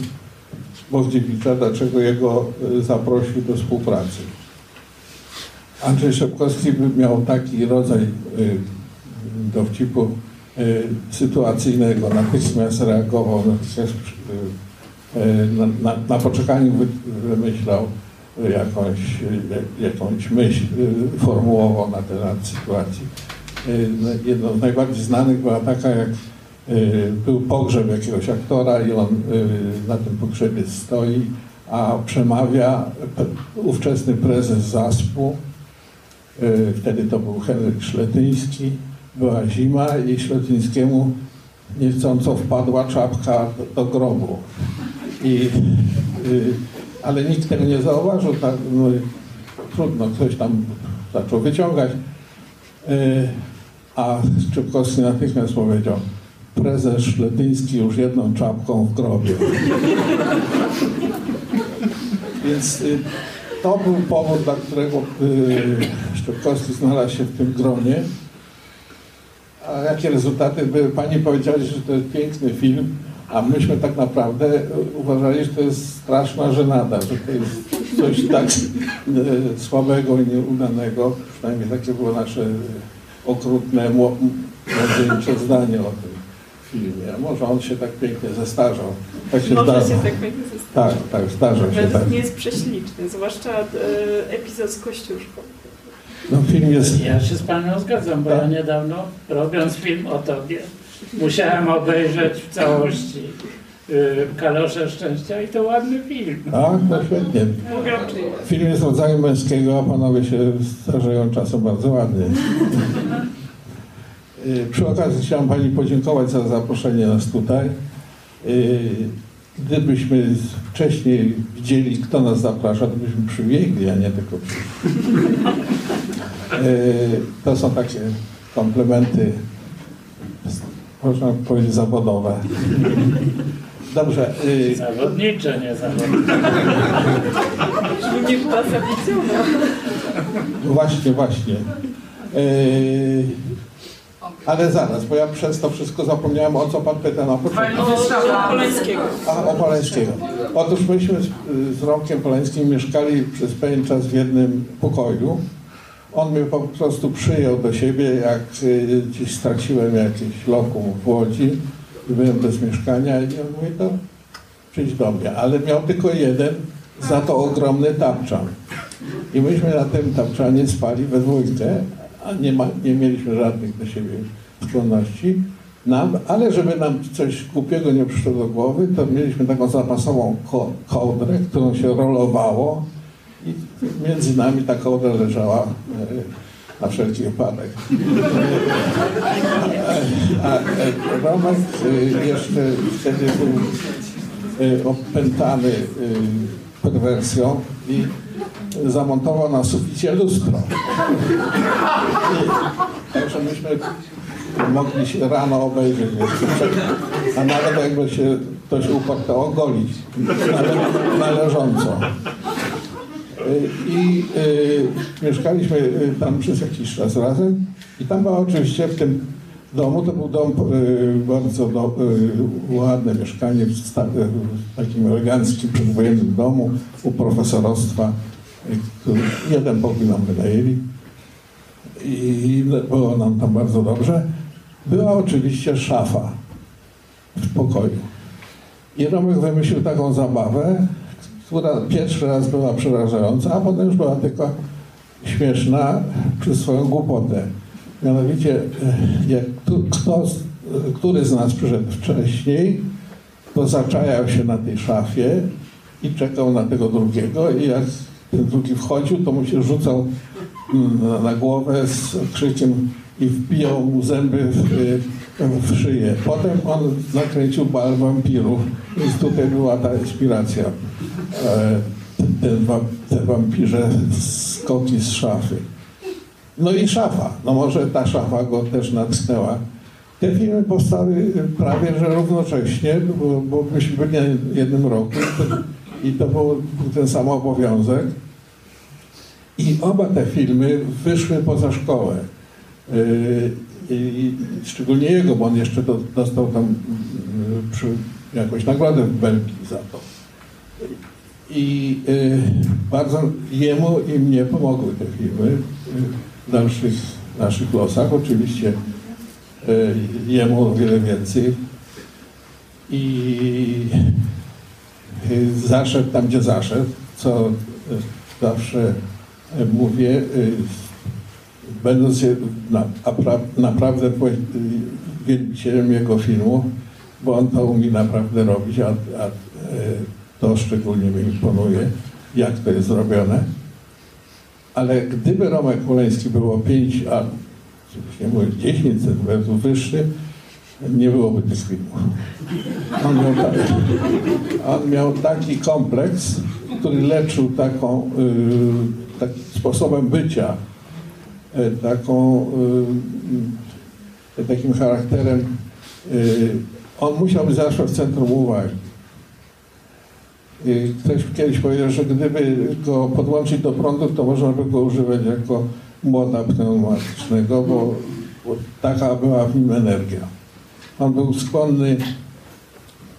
Bogdziewicza, dlaczego jego y, zaprosił do współpracy. Andrzej Szepkowski miał taki rodzaj y, dowcipu y, sytuacyjnego, natychmiast reagował, natychmiast y, y, na, na, na poczekaniu wy, wymyślał jakąś, y, jakąś myśl, y, formułował na temat sytuacji. Y, no, Jedną z najbardziej znanych była taka, jak y, był pogrzeb jakiegoś aktora i on y, na tym pogrzebie stoi, a przemawia ówczesny prezes ZASP-u, y, wtedy to był Henryk Szletyński, była zima i Szletyńskiemu niechcąco wpadła czapka do grobu. I, y, ale nikt tego nie zauważył, tak, no, trudno, ktoś tam zaczął wyciągać. Y, a Szczepkowski natychmiast powiedział, prezes Szletyński już jedną czapką w grobie. Więc y, to był powód, dla którego Szczepkowski znalazł się w tym gronie. A jakie rezultaty były? Pani powiedziała, że to jest piękny film, a myśmy tak naprawdę uważali, że to jest straszna żenada, że to jest coś tak y, słabego i nieudanego. Przynajmniej takie było nasze okrutne, mło- młodzieńcze zdanie o tym filmie. A może on się tak pięknie zestarzał. Tak się Może zdarza. się tak będzie Tak, tak, zdarza się tak. mnie jest prześliczny, zwłaszcza e, epizod z Kościuszką. No film jest... Ja się z Panią zgadzam, bo ja niedawno robiąc film o Tobie musiałem obejrzeć w całości y, Kalosze Szczęścia i to ładny film. Tak, to świetnie. Film jest rodzaju męskiego, a panowie się starzeją czasem bardzo ładnie. Y, Przy okazji chciałem Pani podziękować za zaproszenie nas tutaj. Y, Gdybyśmy wcześniej widzieli, kto nas zaprasza, to byśmy przybiegli, a nie tylko przyszli. Y, To są takie komplementy, można powiedzieć, zawodowe. Dobrze. y, Zawodnicze, nie zawodnicze. Żeby nie była zawiedziona. Właśnie, właśnie. Yy, ale zaraz, bo ja przez to wszystko zapomniałem, o co pan pyta na początku. O Polańskiego. A, o Polańskiego. Otóż myśmy z, z Romkiem Polańskim mieszkali przez pewien czas w jednym pokoju. On mnie po prostu przyjął do siebie, jak y, gdzieś straciłem jakieś lokum w Łodzi i byłem bez mieszkania i on mówi, to przyjdź do mnie. Ale miał tylko jeden, za to ogromny tapczan. I myśmy na tym tapczanie spali we dwójkę, a nie, ma, nie mieliśmy żadnych do siebie skłonności. Nam, ale żeby nam coś głupiego nie przyszło do głowy, to mieliśmy taką zapasową ko- kołdrę, którą się rolowało i między nami ta kołdra leżała e, na wszelki wypadek. A, a e, Romek e, jeszcze wtedy był opętany perwersją i zamontował na suficie lustro. I, także myśmy mogli się rano obejrzeć a nawet jakby się ktoś uparł, ogolić nale, należąco. Y, I y, mieszkaliśmy y, tam przez jakiś czas razem i tam była oczywiście w tym domu, to był dom y, bardzo do, y, ładne mieszkanie w, sta, w takim eleganckim, przedwojennym domu u profesorostwa, który jeden pokój nam wynajęli i było nam tam bardzo dobrze. Była oczywiście szafa w pokoju. I Romek wymyślił taką zabawę, która pierwszy raz była przerażająca, a potem już była tylko śmieszna przez swoją głupotę. Mianowicie, e, jak tu, kto, z- który z nas przyszedł wcześniej, to zaczajał się na tej szafie i czekał na tego drugiego i jak ten drugi wchodził, to mu się rzucał mm, na, głowę z krzykiem i wbijał mu zęby w, y, w szyję. Potem on nakręcił bal wampirów, więc tutaj była ta inspiracja. E, te, te wampirze skoki z szafy. No i szafa. No może ta szafa go też natknęła. Te filmy powstały prawie że równocześnie, bo, bo myśmy byli na jednym roku i to był ten sam obowiązek. I oba te filmy wyszły poza szkołę. I szczególnie jego, bo on jeszcze do, dostał tam yy, przy, jakąś nagrodę w Belgii za to. I yy, bardzo jemu i mnie pomogły te filmy yy, w dalszych naszych losach. Oczywiście yy, jemu o wiele więcej. I yy, zaszedł tam, gdzie zaszedł, co zawsze mówię, yy, będąc je- na, apra, naprawdę wielbicielem jego filmu, bo on to umie naprawdę robić, a, a e, to szczególnie mi imponuje, jak to jest zrobione. Ale gdyby Romek Poleński było 5, a nie mówię 10 centymetrów wyższy, nie byłoby tych filmów. On miał, ta, on miał taki kompleks, który leczył taką, y, takim sposobem bycia, taką, y, takim charakterem. y, On musiał być zawsze w centrum uwagi. Ktoś kiedyś powiedział, że gdyby go podłączyć do prądu, to można by go używać jako młoda pneumatycznego, bo, bo taka była w nim energia. On był skłonny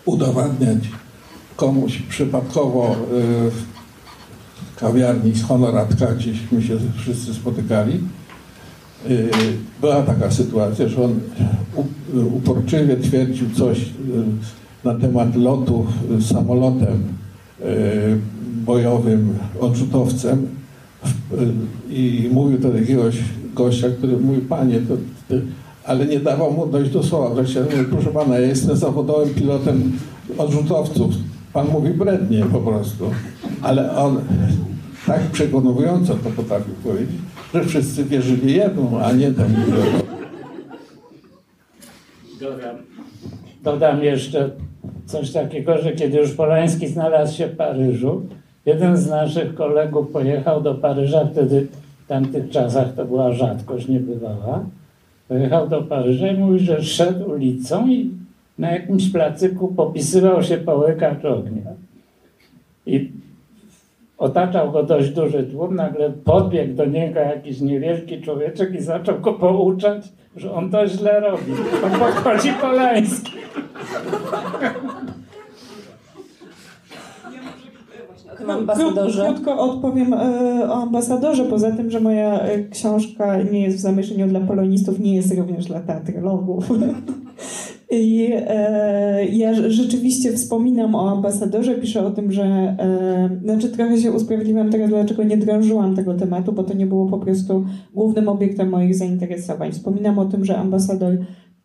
udowadniać komuś przypadkowo w kawiarni z honoratka, gdzieśmy się wszyscy spotykali. Y, Była taka sytuacja, że on uporczywie twierdził coś y, na temat lotów samolotem y, bojowym, odrzutowcem i mówił do jakiegoś gościa, który mówi, panie, to ty, ale nie dawał mu dojść do słowa. Wreszcie mówię, proszę pana, ja jestem zawodowym pilotem odrzutowców. Pan mówi brednie po prostu. Ale on tak przekonująco to potrafił powiedzieć, że wszyscy wierzyli jemu, a nie temu. Dodam, dodam jeszcze coś takiego, że kiedy już Polański znalazł się w Paryżu, jeden z naszych kolegów pojechał do Paryża, wtedy w tamtych czasach to była rzadkość niebywała. Pojechał do Paryża i mówi, że szedł ulicą i na jakimś placyku popisywał się połykacz ognia. I otaczał go dość duży tłum, nagle podbiegł do niego jakiś niewielki człowieczek i zaczął go pouczać, że on to źle robi. On podchodzi Polański. tym ambasadorze? Krótko odpowiem e, o ambasadorze, poza tym, że moja e, książka nie jest w zamieszczeniu dla polonistów, nie jest również dla teatrologów. I e, ja rzeczywiście wspominam o ambasadorze, piszę o tym, że e, znaczy trochę się usprawiedliwiam teraz, dlaczego nie drążyłam tego tematu, bo to nie było po prostu głównym obiektem moich zainteresowań. Wspominam o tym, że ambasador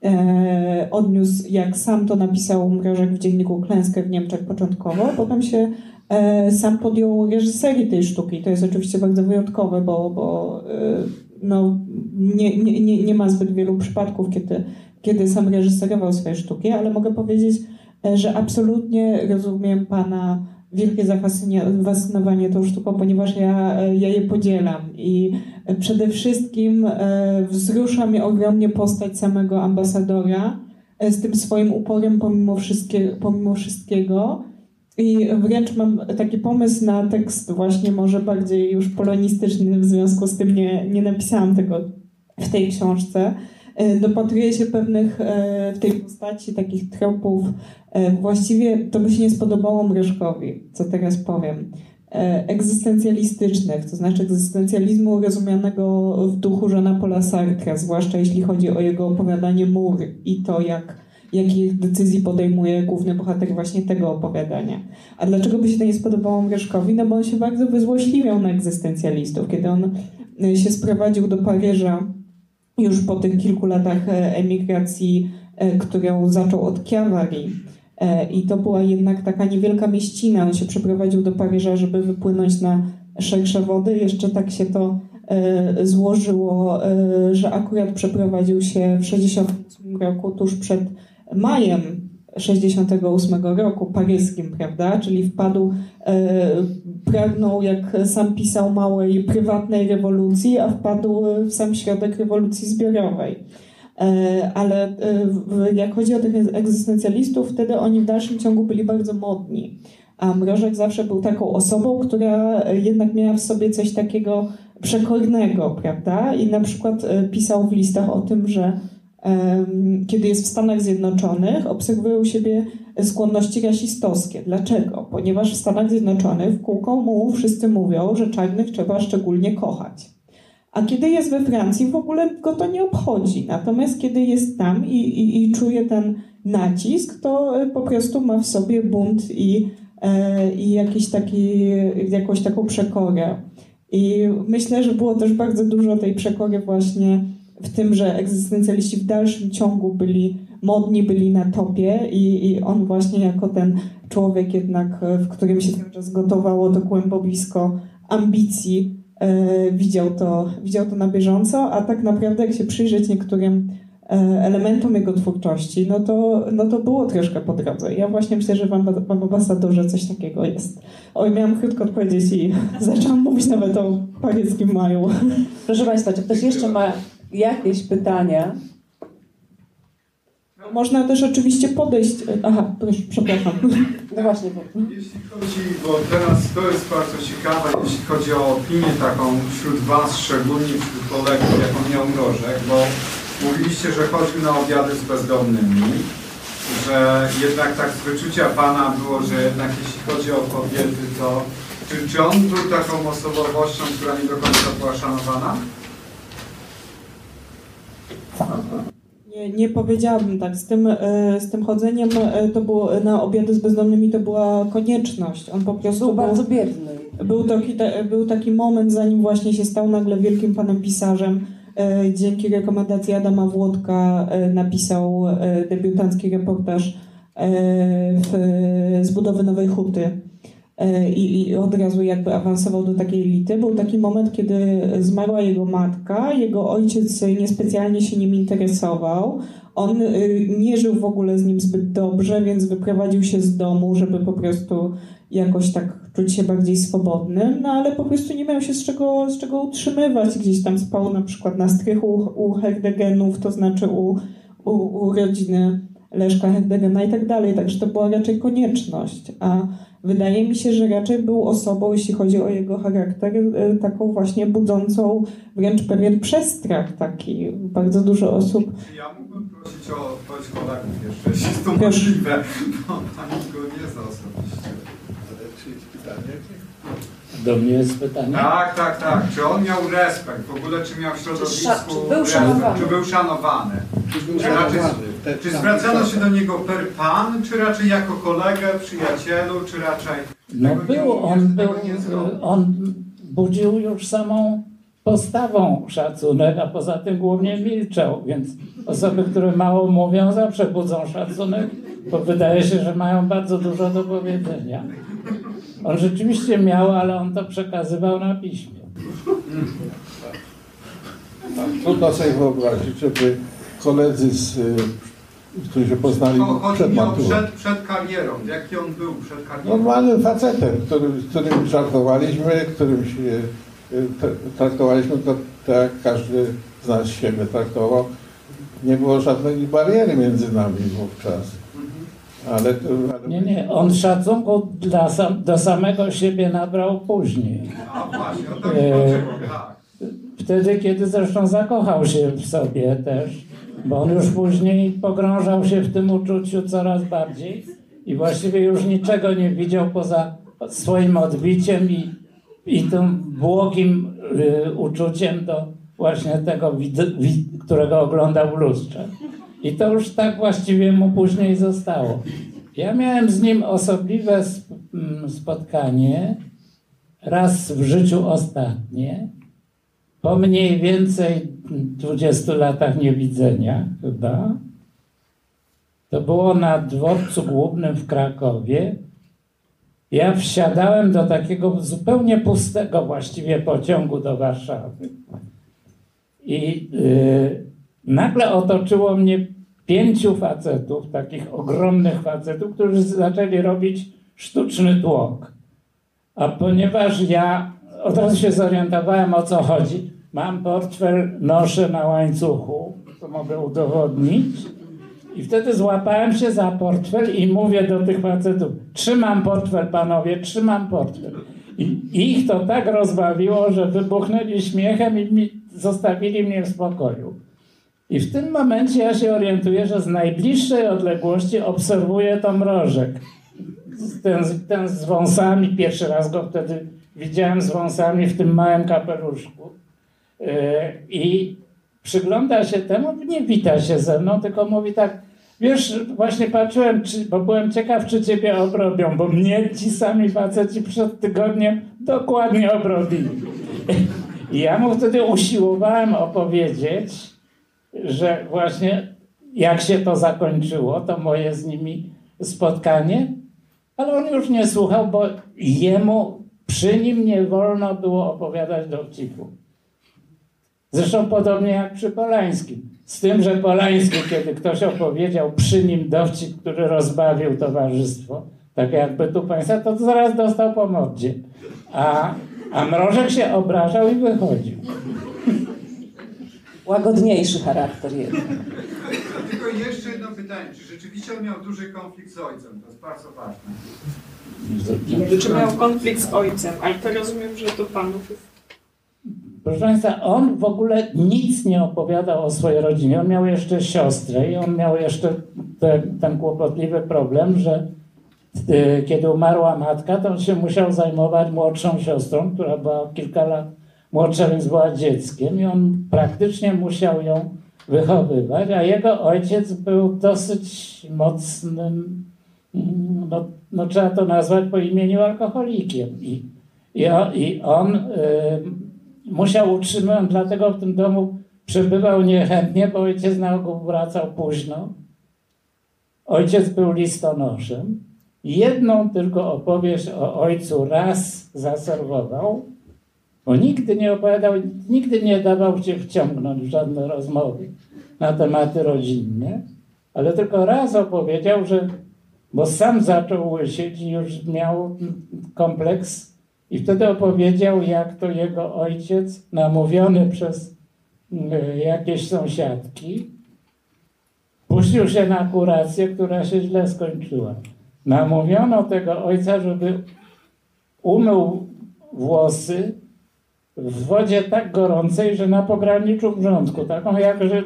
e, odniósł, jak sam to napisał Mrożek w dzienniku, klęskę w Niemczech początkowo, potem się e, sam podjął reżyserii tej sztuki. To jest oczywiście bardzo wyjątkowe, bo, bo e, no, nie, nie, nie, nie ma zbyt wielu przypadków, kiedy kiedy sam reżyserował swoje sztuki, ale mogę powiedzieć, e, że absolutnie rozumiem Pana wielkie zafascynowanie tą sztuką, ponieważ ja, e, ja je podzielam i przede wszystkim e, wzrusza mnie ogromnie postać samego ambasadora z tym swoim uporem pomimo, wszystkie, pomimo wszystkiego. I wręcz mam taki pomysł na tekst właśnie może bardziej już polonistyczny, w związku z tym nie, nie napisałam tego w tej książce, dopatruje się pewnych e, w tej postaci takich tropów. E, właściwie to by się nie spodobało Mreszkowi, co teraz powiem. Egzystencjalistycznych, to znaczy egzystencjalizmu rozumianego w duchu Żana Paula Sartre, zwłaszcza jeśli chodzi o jego opowiadanie Mur i to, jak, jakich decyzji podejmuje główny bohater właśnie tego opowiadania. A dlaczego by się to nie spodobało Mreszkowi? No bo on się bardzo wyzłośliwiał na egzystencjalistów. Kiedy on się sprowadził do Paryża już po tych kilku latach e, emigracji, e, którą zaczął od Chiavari. E, I to była jednak taka niewielka mieścina. On się przeprowadził do Paryża, żeby wypłynąć na szersze wody. Jeszcze tak się to złożyło, że akurat przeprowadził się w 1968 roku, tuż przed majem 68 roku, paryskim, prawda? Czyli wpadł, e, pragnął, jak sam pisał, małej prywatnej rewolucji, a wpadł w sam środek rewolucji zbiorowej. E, ale e, jak chodzi o tych egzystencjalistów, wtedy oni w dalszym ciągu byli bardzo modni. A Mrożek zawsze był taką osobą, która jednak miała w sobie coś takiego przekornego, prawda? I na przykład e, pisał w listach o tym, że kiedy jest w Stanach Zjednoczonych, obserwuje u siebie skłonności rasistowskie. Dlaczego? Ponieważ w Stanach Zjednoczonych w kółko mu wszyscy mówią, że czarnych trzeba szczególnie kochać. A kiedy jest we Francji, w ogóle go to nie obchodzi. Natomiast kiedy jest tam i, i, i czuje ten nacisk, to e, po prostu ma w sobie bunt i, e, i jakiś taki, jakąś taką przekorę. I myślę, że było też bardzo dużo tej przekory właśnie w tym, że egzystencjaliści w dalszym ciągu byli modni, byli na topie i, i on właśnie jako ten człowiek jednak, w którym się cały czas gotowało to głębowisko ambicji, e, widział, to, widział to na bieżąco, a tak naprawdę jak się przyjrzeć niektórym e, elementom jego twórczości, no to, no to było troszkę po drodze. Ja właśnie myślę, że w ambasadorze coś takiego jest. Oj, miałam krótko odpowiedzieć i zaczęłam mówić nawet o paryskim maju. Proszę Państwa, czy ktoś jeszcze ma jakieś pytania? Można też oczywiście podejść. Aha, proszę, przepraszam. No właśnie. Jeśli chodzi, bo teraz to jest bardzo ciekawe, jeśli chodzi o opinię taką wśród Was, szczególnie wśród kolegów, jaką miał Mrożek, bo mówiliście, że chodził na obiady z bezdomnymi, że jednak tak z wyczucia Pana było, że jednak jeśli chodzi o kobiety, to czy, czy on był taką osobowością, która nie do końca była szanowana? Nie, nie powiedziałabym tak. Z tym, e, z tym chodzeniem e, to było na obiady z bezdomnymi to była konieczność. On po prostu był, był bardzo biedny. Był taki, był taki moment, zanim właśnie się stał nagle wielkim panem pisarzem, e, dzięki rekomendacji Adama Włodka napisał debiutancki reportaż w, z budowy Nowej Huty i, i od razu jakby awansował do takiej elity. Był taki moment, kiedy zmarła jego matka, jego ojciec niespecjalnie się nim interesował. On y, nie żył w ogóle z nim zbyt dobrze, więc wyprowadził się z domu, żeby po prostu jakoś tak czuć się bardziej swobodnym, no ale po prostu nie miał się z czego, z czego utrzymywać. Gdzieś tam spał na przykład na strychu u, u Herdegenów, to znaczy u, u, u rodziny Leszka Herdegena i tak dalej. Także to była raczej konieczność. A wydaje mi się, że raczej był osobą, jeśli chodzi o jego charakter, y, taką właśnie budzącą wręcz pewien przestrach taki. Bardzo dużo osób... Ja mógłbym prosić o odpowiedź kolegów jeszcze, jeśli jest to możliwe, bo pani go nie zna osobiście. Czy jest pytanie? Do mnie jest pytanie? Tak, tak, tak. Czy on miał respekt? W ogóle czy miał w środowisku sza- czy był szanowany? Czy był szanowany? Czy był Czy, raczej, czy zwracano się do niego per pan, czy raczej jako kolegę, przyjacielu, czy raczej... No był, on był, tego nie zrobił? on budził już samą postawą szacunek, a poza tym głównie milczał, więc osoby, które mało mówią, zawsze budzą szacunek, bo wydaje się, że mają bardzo dużo do powiedzenia. On rzeczywiście miał, ale on to przekazywał na piśmie. Trudno sobie wyobrazić, żeby koledzy, z, y, którzy się poznali To przed maturą, przed, przed karierą. Jaki on był przed karierą? normalnym facetem, którym, z którym żartowaliśmy, którym się y, tra- traktowaliśmy go tak, jak każdy z nas siebie traktował. Nie było żadnej bariery między nami wówczas. Ale, ale Nie, nie, on szacunku dla sam, do samego siebie nabrał później. A właśnie, o to mi E. Wtedy, kiedy zresztą zakochał się w sobie też, bo on już później pogrążał się w tym uczuciu coraz bardziej i właściwie już niczego nie widział poza swoim odbiciem i, i tym błogim y, uczuciem do właśnie tego, którego oglądał w lustrze. I to już tak właściwie mu później zostało. Ja miałem z nim osobliwe sp- m, spotkanie, raz w życiu ostatnie, po mniej więcej 20 latach niewidzenia chyba. To było na dworcu głównym w Krakowie. Ja wsiadałem do takiego zupełnie pustego właściwie pociągu do Warszawy. I y, nagle otoczyło mnie pięciu facetów, takich ogromnych facetów, którzy zaczęli robić sztuczny tłok. A ponieważ ja od razu się zorientowałem o co chodzi, mam portfel, noszę na łańcuchu, to mogę udowodnić. I wtedy złapałem się za portfel i mówię do tych facetów: Trzymam portfel, panowie, trzymam portfel. I ich to tak rozbawiło, że wybuchnęli śmiechem i mi, zostawili mnie w spokoju. I w tym momencie ja się orientuję, że z najbliższej odległości obserwuję to mrożek. Ten, ten z wąsami, pierwszy raz go wtedy widziałem z wąsami w tym małym kapeluszku. Yy, I przygląda się temu, nie wita się ze mną, tylko mówi tak, wiesz, właśnie patrzyłem, czy, bo byłem ciekaw, czy ciebie obrobią, bo mnie ci sami faceci przed tygodniem dokładnie obrobili. I ja mu wtedy usiłowałem opowiedzieć, że właśnie jak się to zakończyło, to moje z nimi spotkanie, ale on już nie słuchał, bo jemu przy nim nie wolno było opowiadać dowcipu. Zresztą podobnie jak przy Polańskim. Z tym, że Polański, kiedy ktoś opowiedział przy nim dowcip, który rozbawił towarzystwo, tak jakby tu państwa, to zaraz dostał po mordzie. A, a Mrożek się obrażał i wychodził. Łagodniejszy charakter jednak. Tylko jeszcze jedno pytanie. Czy rzeczywiście on miał duży konflikt z ojcem? To jest bardzo ważne. Czy miał konflikt z ojcem, ale to rozumiem, że to panów jest. Proszę Państwa, on w ogóle nic nie opowiadał o swojej rodzinie. On miał jeszcze siostrę i on miał jeszcze te, ten kłopotliwy problem, że y, kiedy umarła matka, to on się musiał zajmować młodszą siostrą, która była kilka lat młodsza, więc była dzieckiem i on praktycznie musiał ją wychowywać, a jego ojciec był dosyć mocnym, mm, no, no trzeba to nazwać po imieniu alkoholikiem. I, i, i on y, musiał utrzymywać, dlatego w tym domu Przybywał niechętnie, bo ojciec na ogół wracał późno. Ojciec był listonoszem. Jedną tylko opowieść o ojcu raz zaserwował, bo nigdy nie opowiadał, nigdy nie dawał się wciągnąć w żadne rozmowy na tematy rodzinne, ale tylko raz opowiedział, że, bo sam zaczął łysieć i już miał kompleks i wtedy opowiedział, jak to jego ojciec, namówiony przez y, jakieś sąsiadki, puścił się na kurację, która się źle skończyła. Namówiono tego ojca, żeby umył włosy w wodzie tak gorącej, że na pograniczu wrzątku, taką jak, że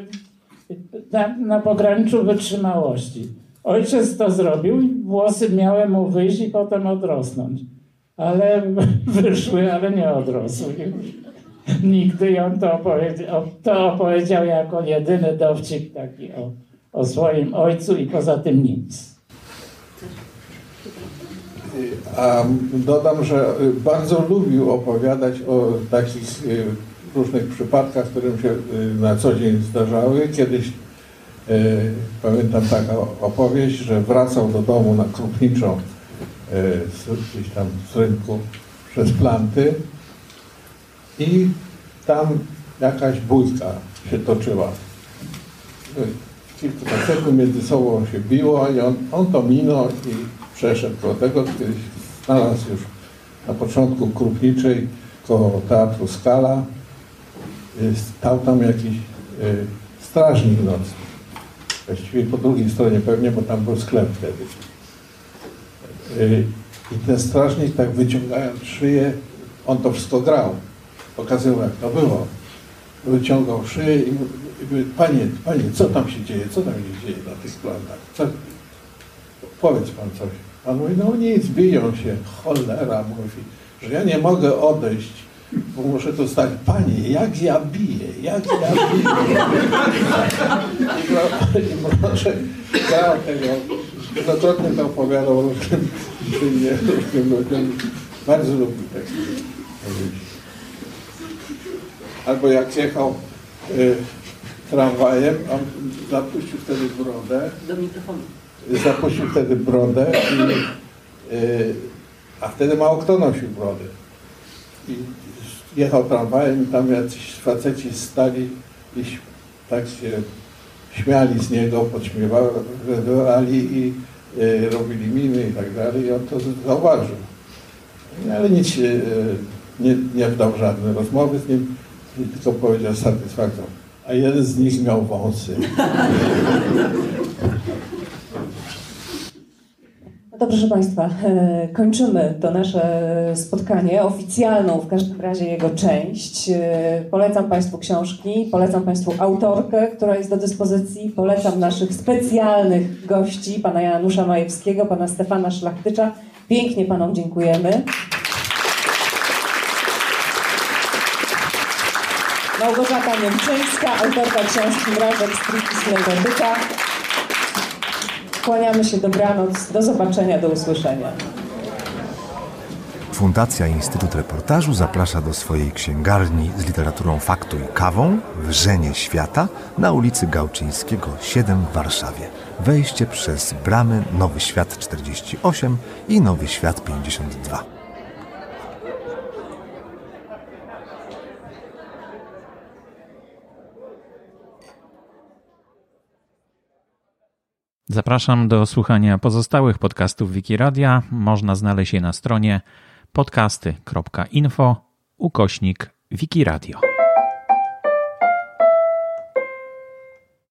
na, na pograniczu wytrzymałości. Ojciec to zrobił i włosy miały mu wyjść i potem odrosnąć. Ale wyszły, ale nie odrosły. Nigdy on to opowiedział, to opowiedział jako jedyny dowcip taki o, o swoim ojcu i poza tym nic. A dodam, że bardzo lubił opowiadać o takich y, różnych przypadkach, które mu się y, na co dzień zdarzały. Kiedyś y, pamiętam taką opowieść, że wracał do domu na Krupniczą gdzieś tam z rynku przez planty i tam jakaś bójka się toczyła. Kilka sekund między sobą się biło i on, on to minął i przeszedł do tego, kiedyś znalazł już na początku Krupniczej koło Teatru Skala. Stał tam jakiś strażnik nocny. Właściwie po drugiej stronie pewnie, bo tam był sklep wtedy. I ten strażnik tak wyciągając szyję, on to wszystko grał. Pokazywał jak to było. Wyciągał szyję i mówił, panie, panie, co tam się dzieje, co tam się dzieje na tych plantach? Co? Powiedz pan coś. Pan mówi, no nic, biją się. Cholera, mówi, że ja nie mogę odejść, bo muszę tu stać. Panie, jak ja biję, jak ja biję. I może grał tego, wielokrotnie to opowiadał różnym, różnym ludziom. Bardzo lubi powiedzieć. Albo jak jechał y, tramwajem, on zapuścił wtedy brodę. Do mikrofonu. Zapuścił wtedy brodę, i, y, a wtedy mało kto nosił brodę. I jechał tramwajem i tam jacyś faceci stali i tak się śmiali z niego, podśmiewali i y, robili miny i tak dalej i on to zauważył. Ale nic y, nie, nie wdał w żadne rozmowy z nim, tylko powiedział z satysfakcją, a jeden z nich miał wąsy. No dobrze, proszę Państwa, e, kończymy to nasze spotkanie, oficjalną w każdym razie jego część. E, Polecam Państwu książki, polecam Państwu autorkę, która jest do dyspozycji, polecam naszych specjalnych gości, pana Janusza Majewskiego, pana Stefana Szlachtycza. Pięknie Panom dziękujemy. Małgorzata Niemczyńska, autorka książki Mrażek Stripis Legotyka. Kłaniamy się, dobranoc, do zobaczenia, do usłyszenia. Fundacja Instytut Reportażu zaprasza do swojej księgarni z literaturą faktu i kawą Wrzenie Świata na ulicy Gałczyńskiego 7 w Warszawie. Wejście przez bramy Nowy Świat 48 i Nowy Świat 52. Zapraszam do słuchania pozostałych podcastów Wikiradia. Można znaleźć je na stronie podcasty.info ukośnik Wikiradio.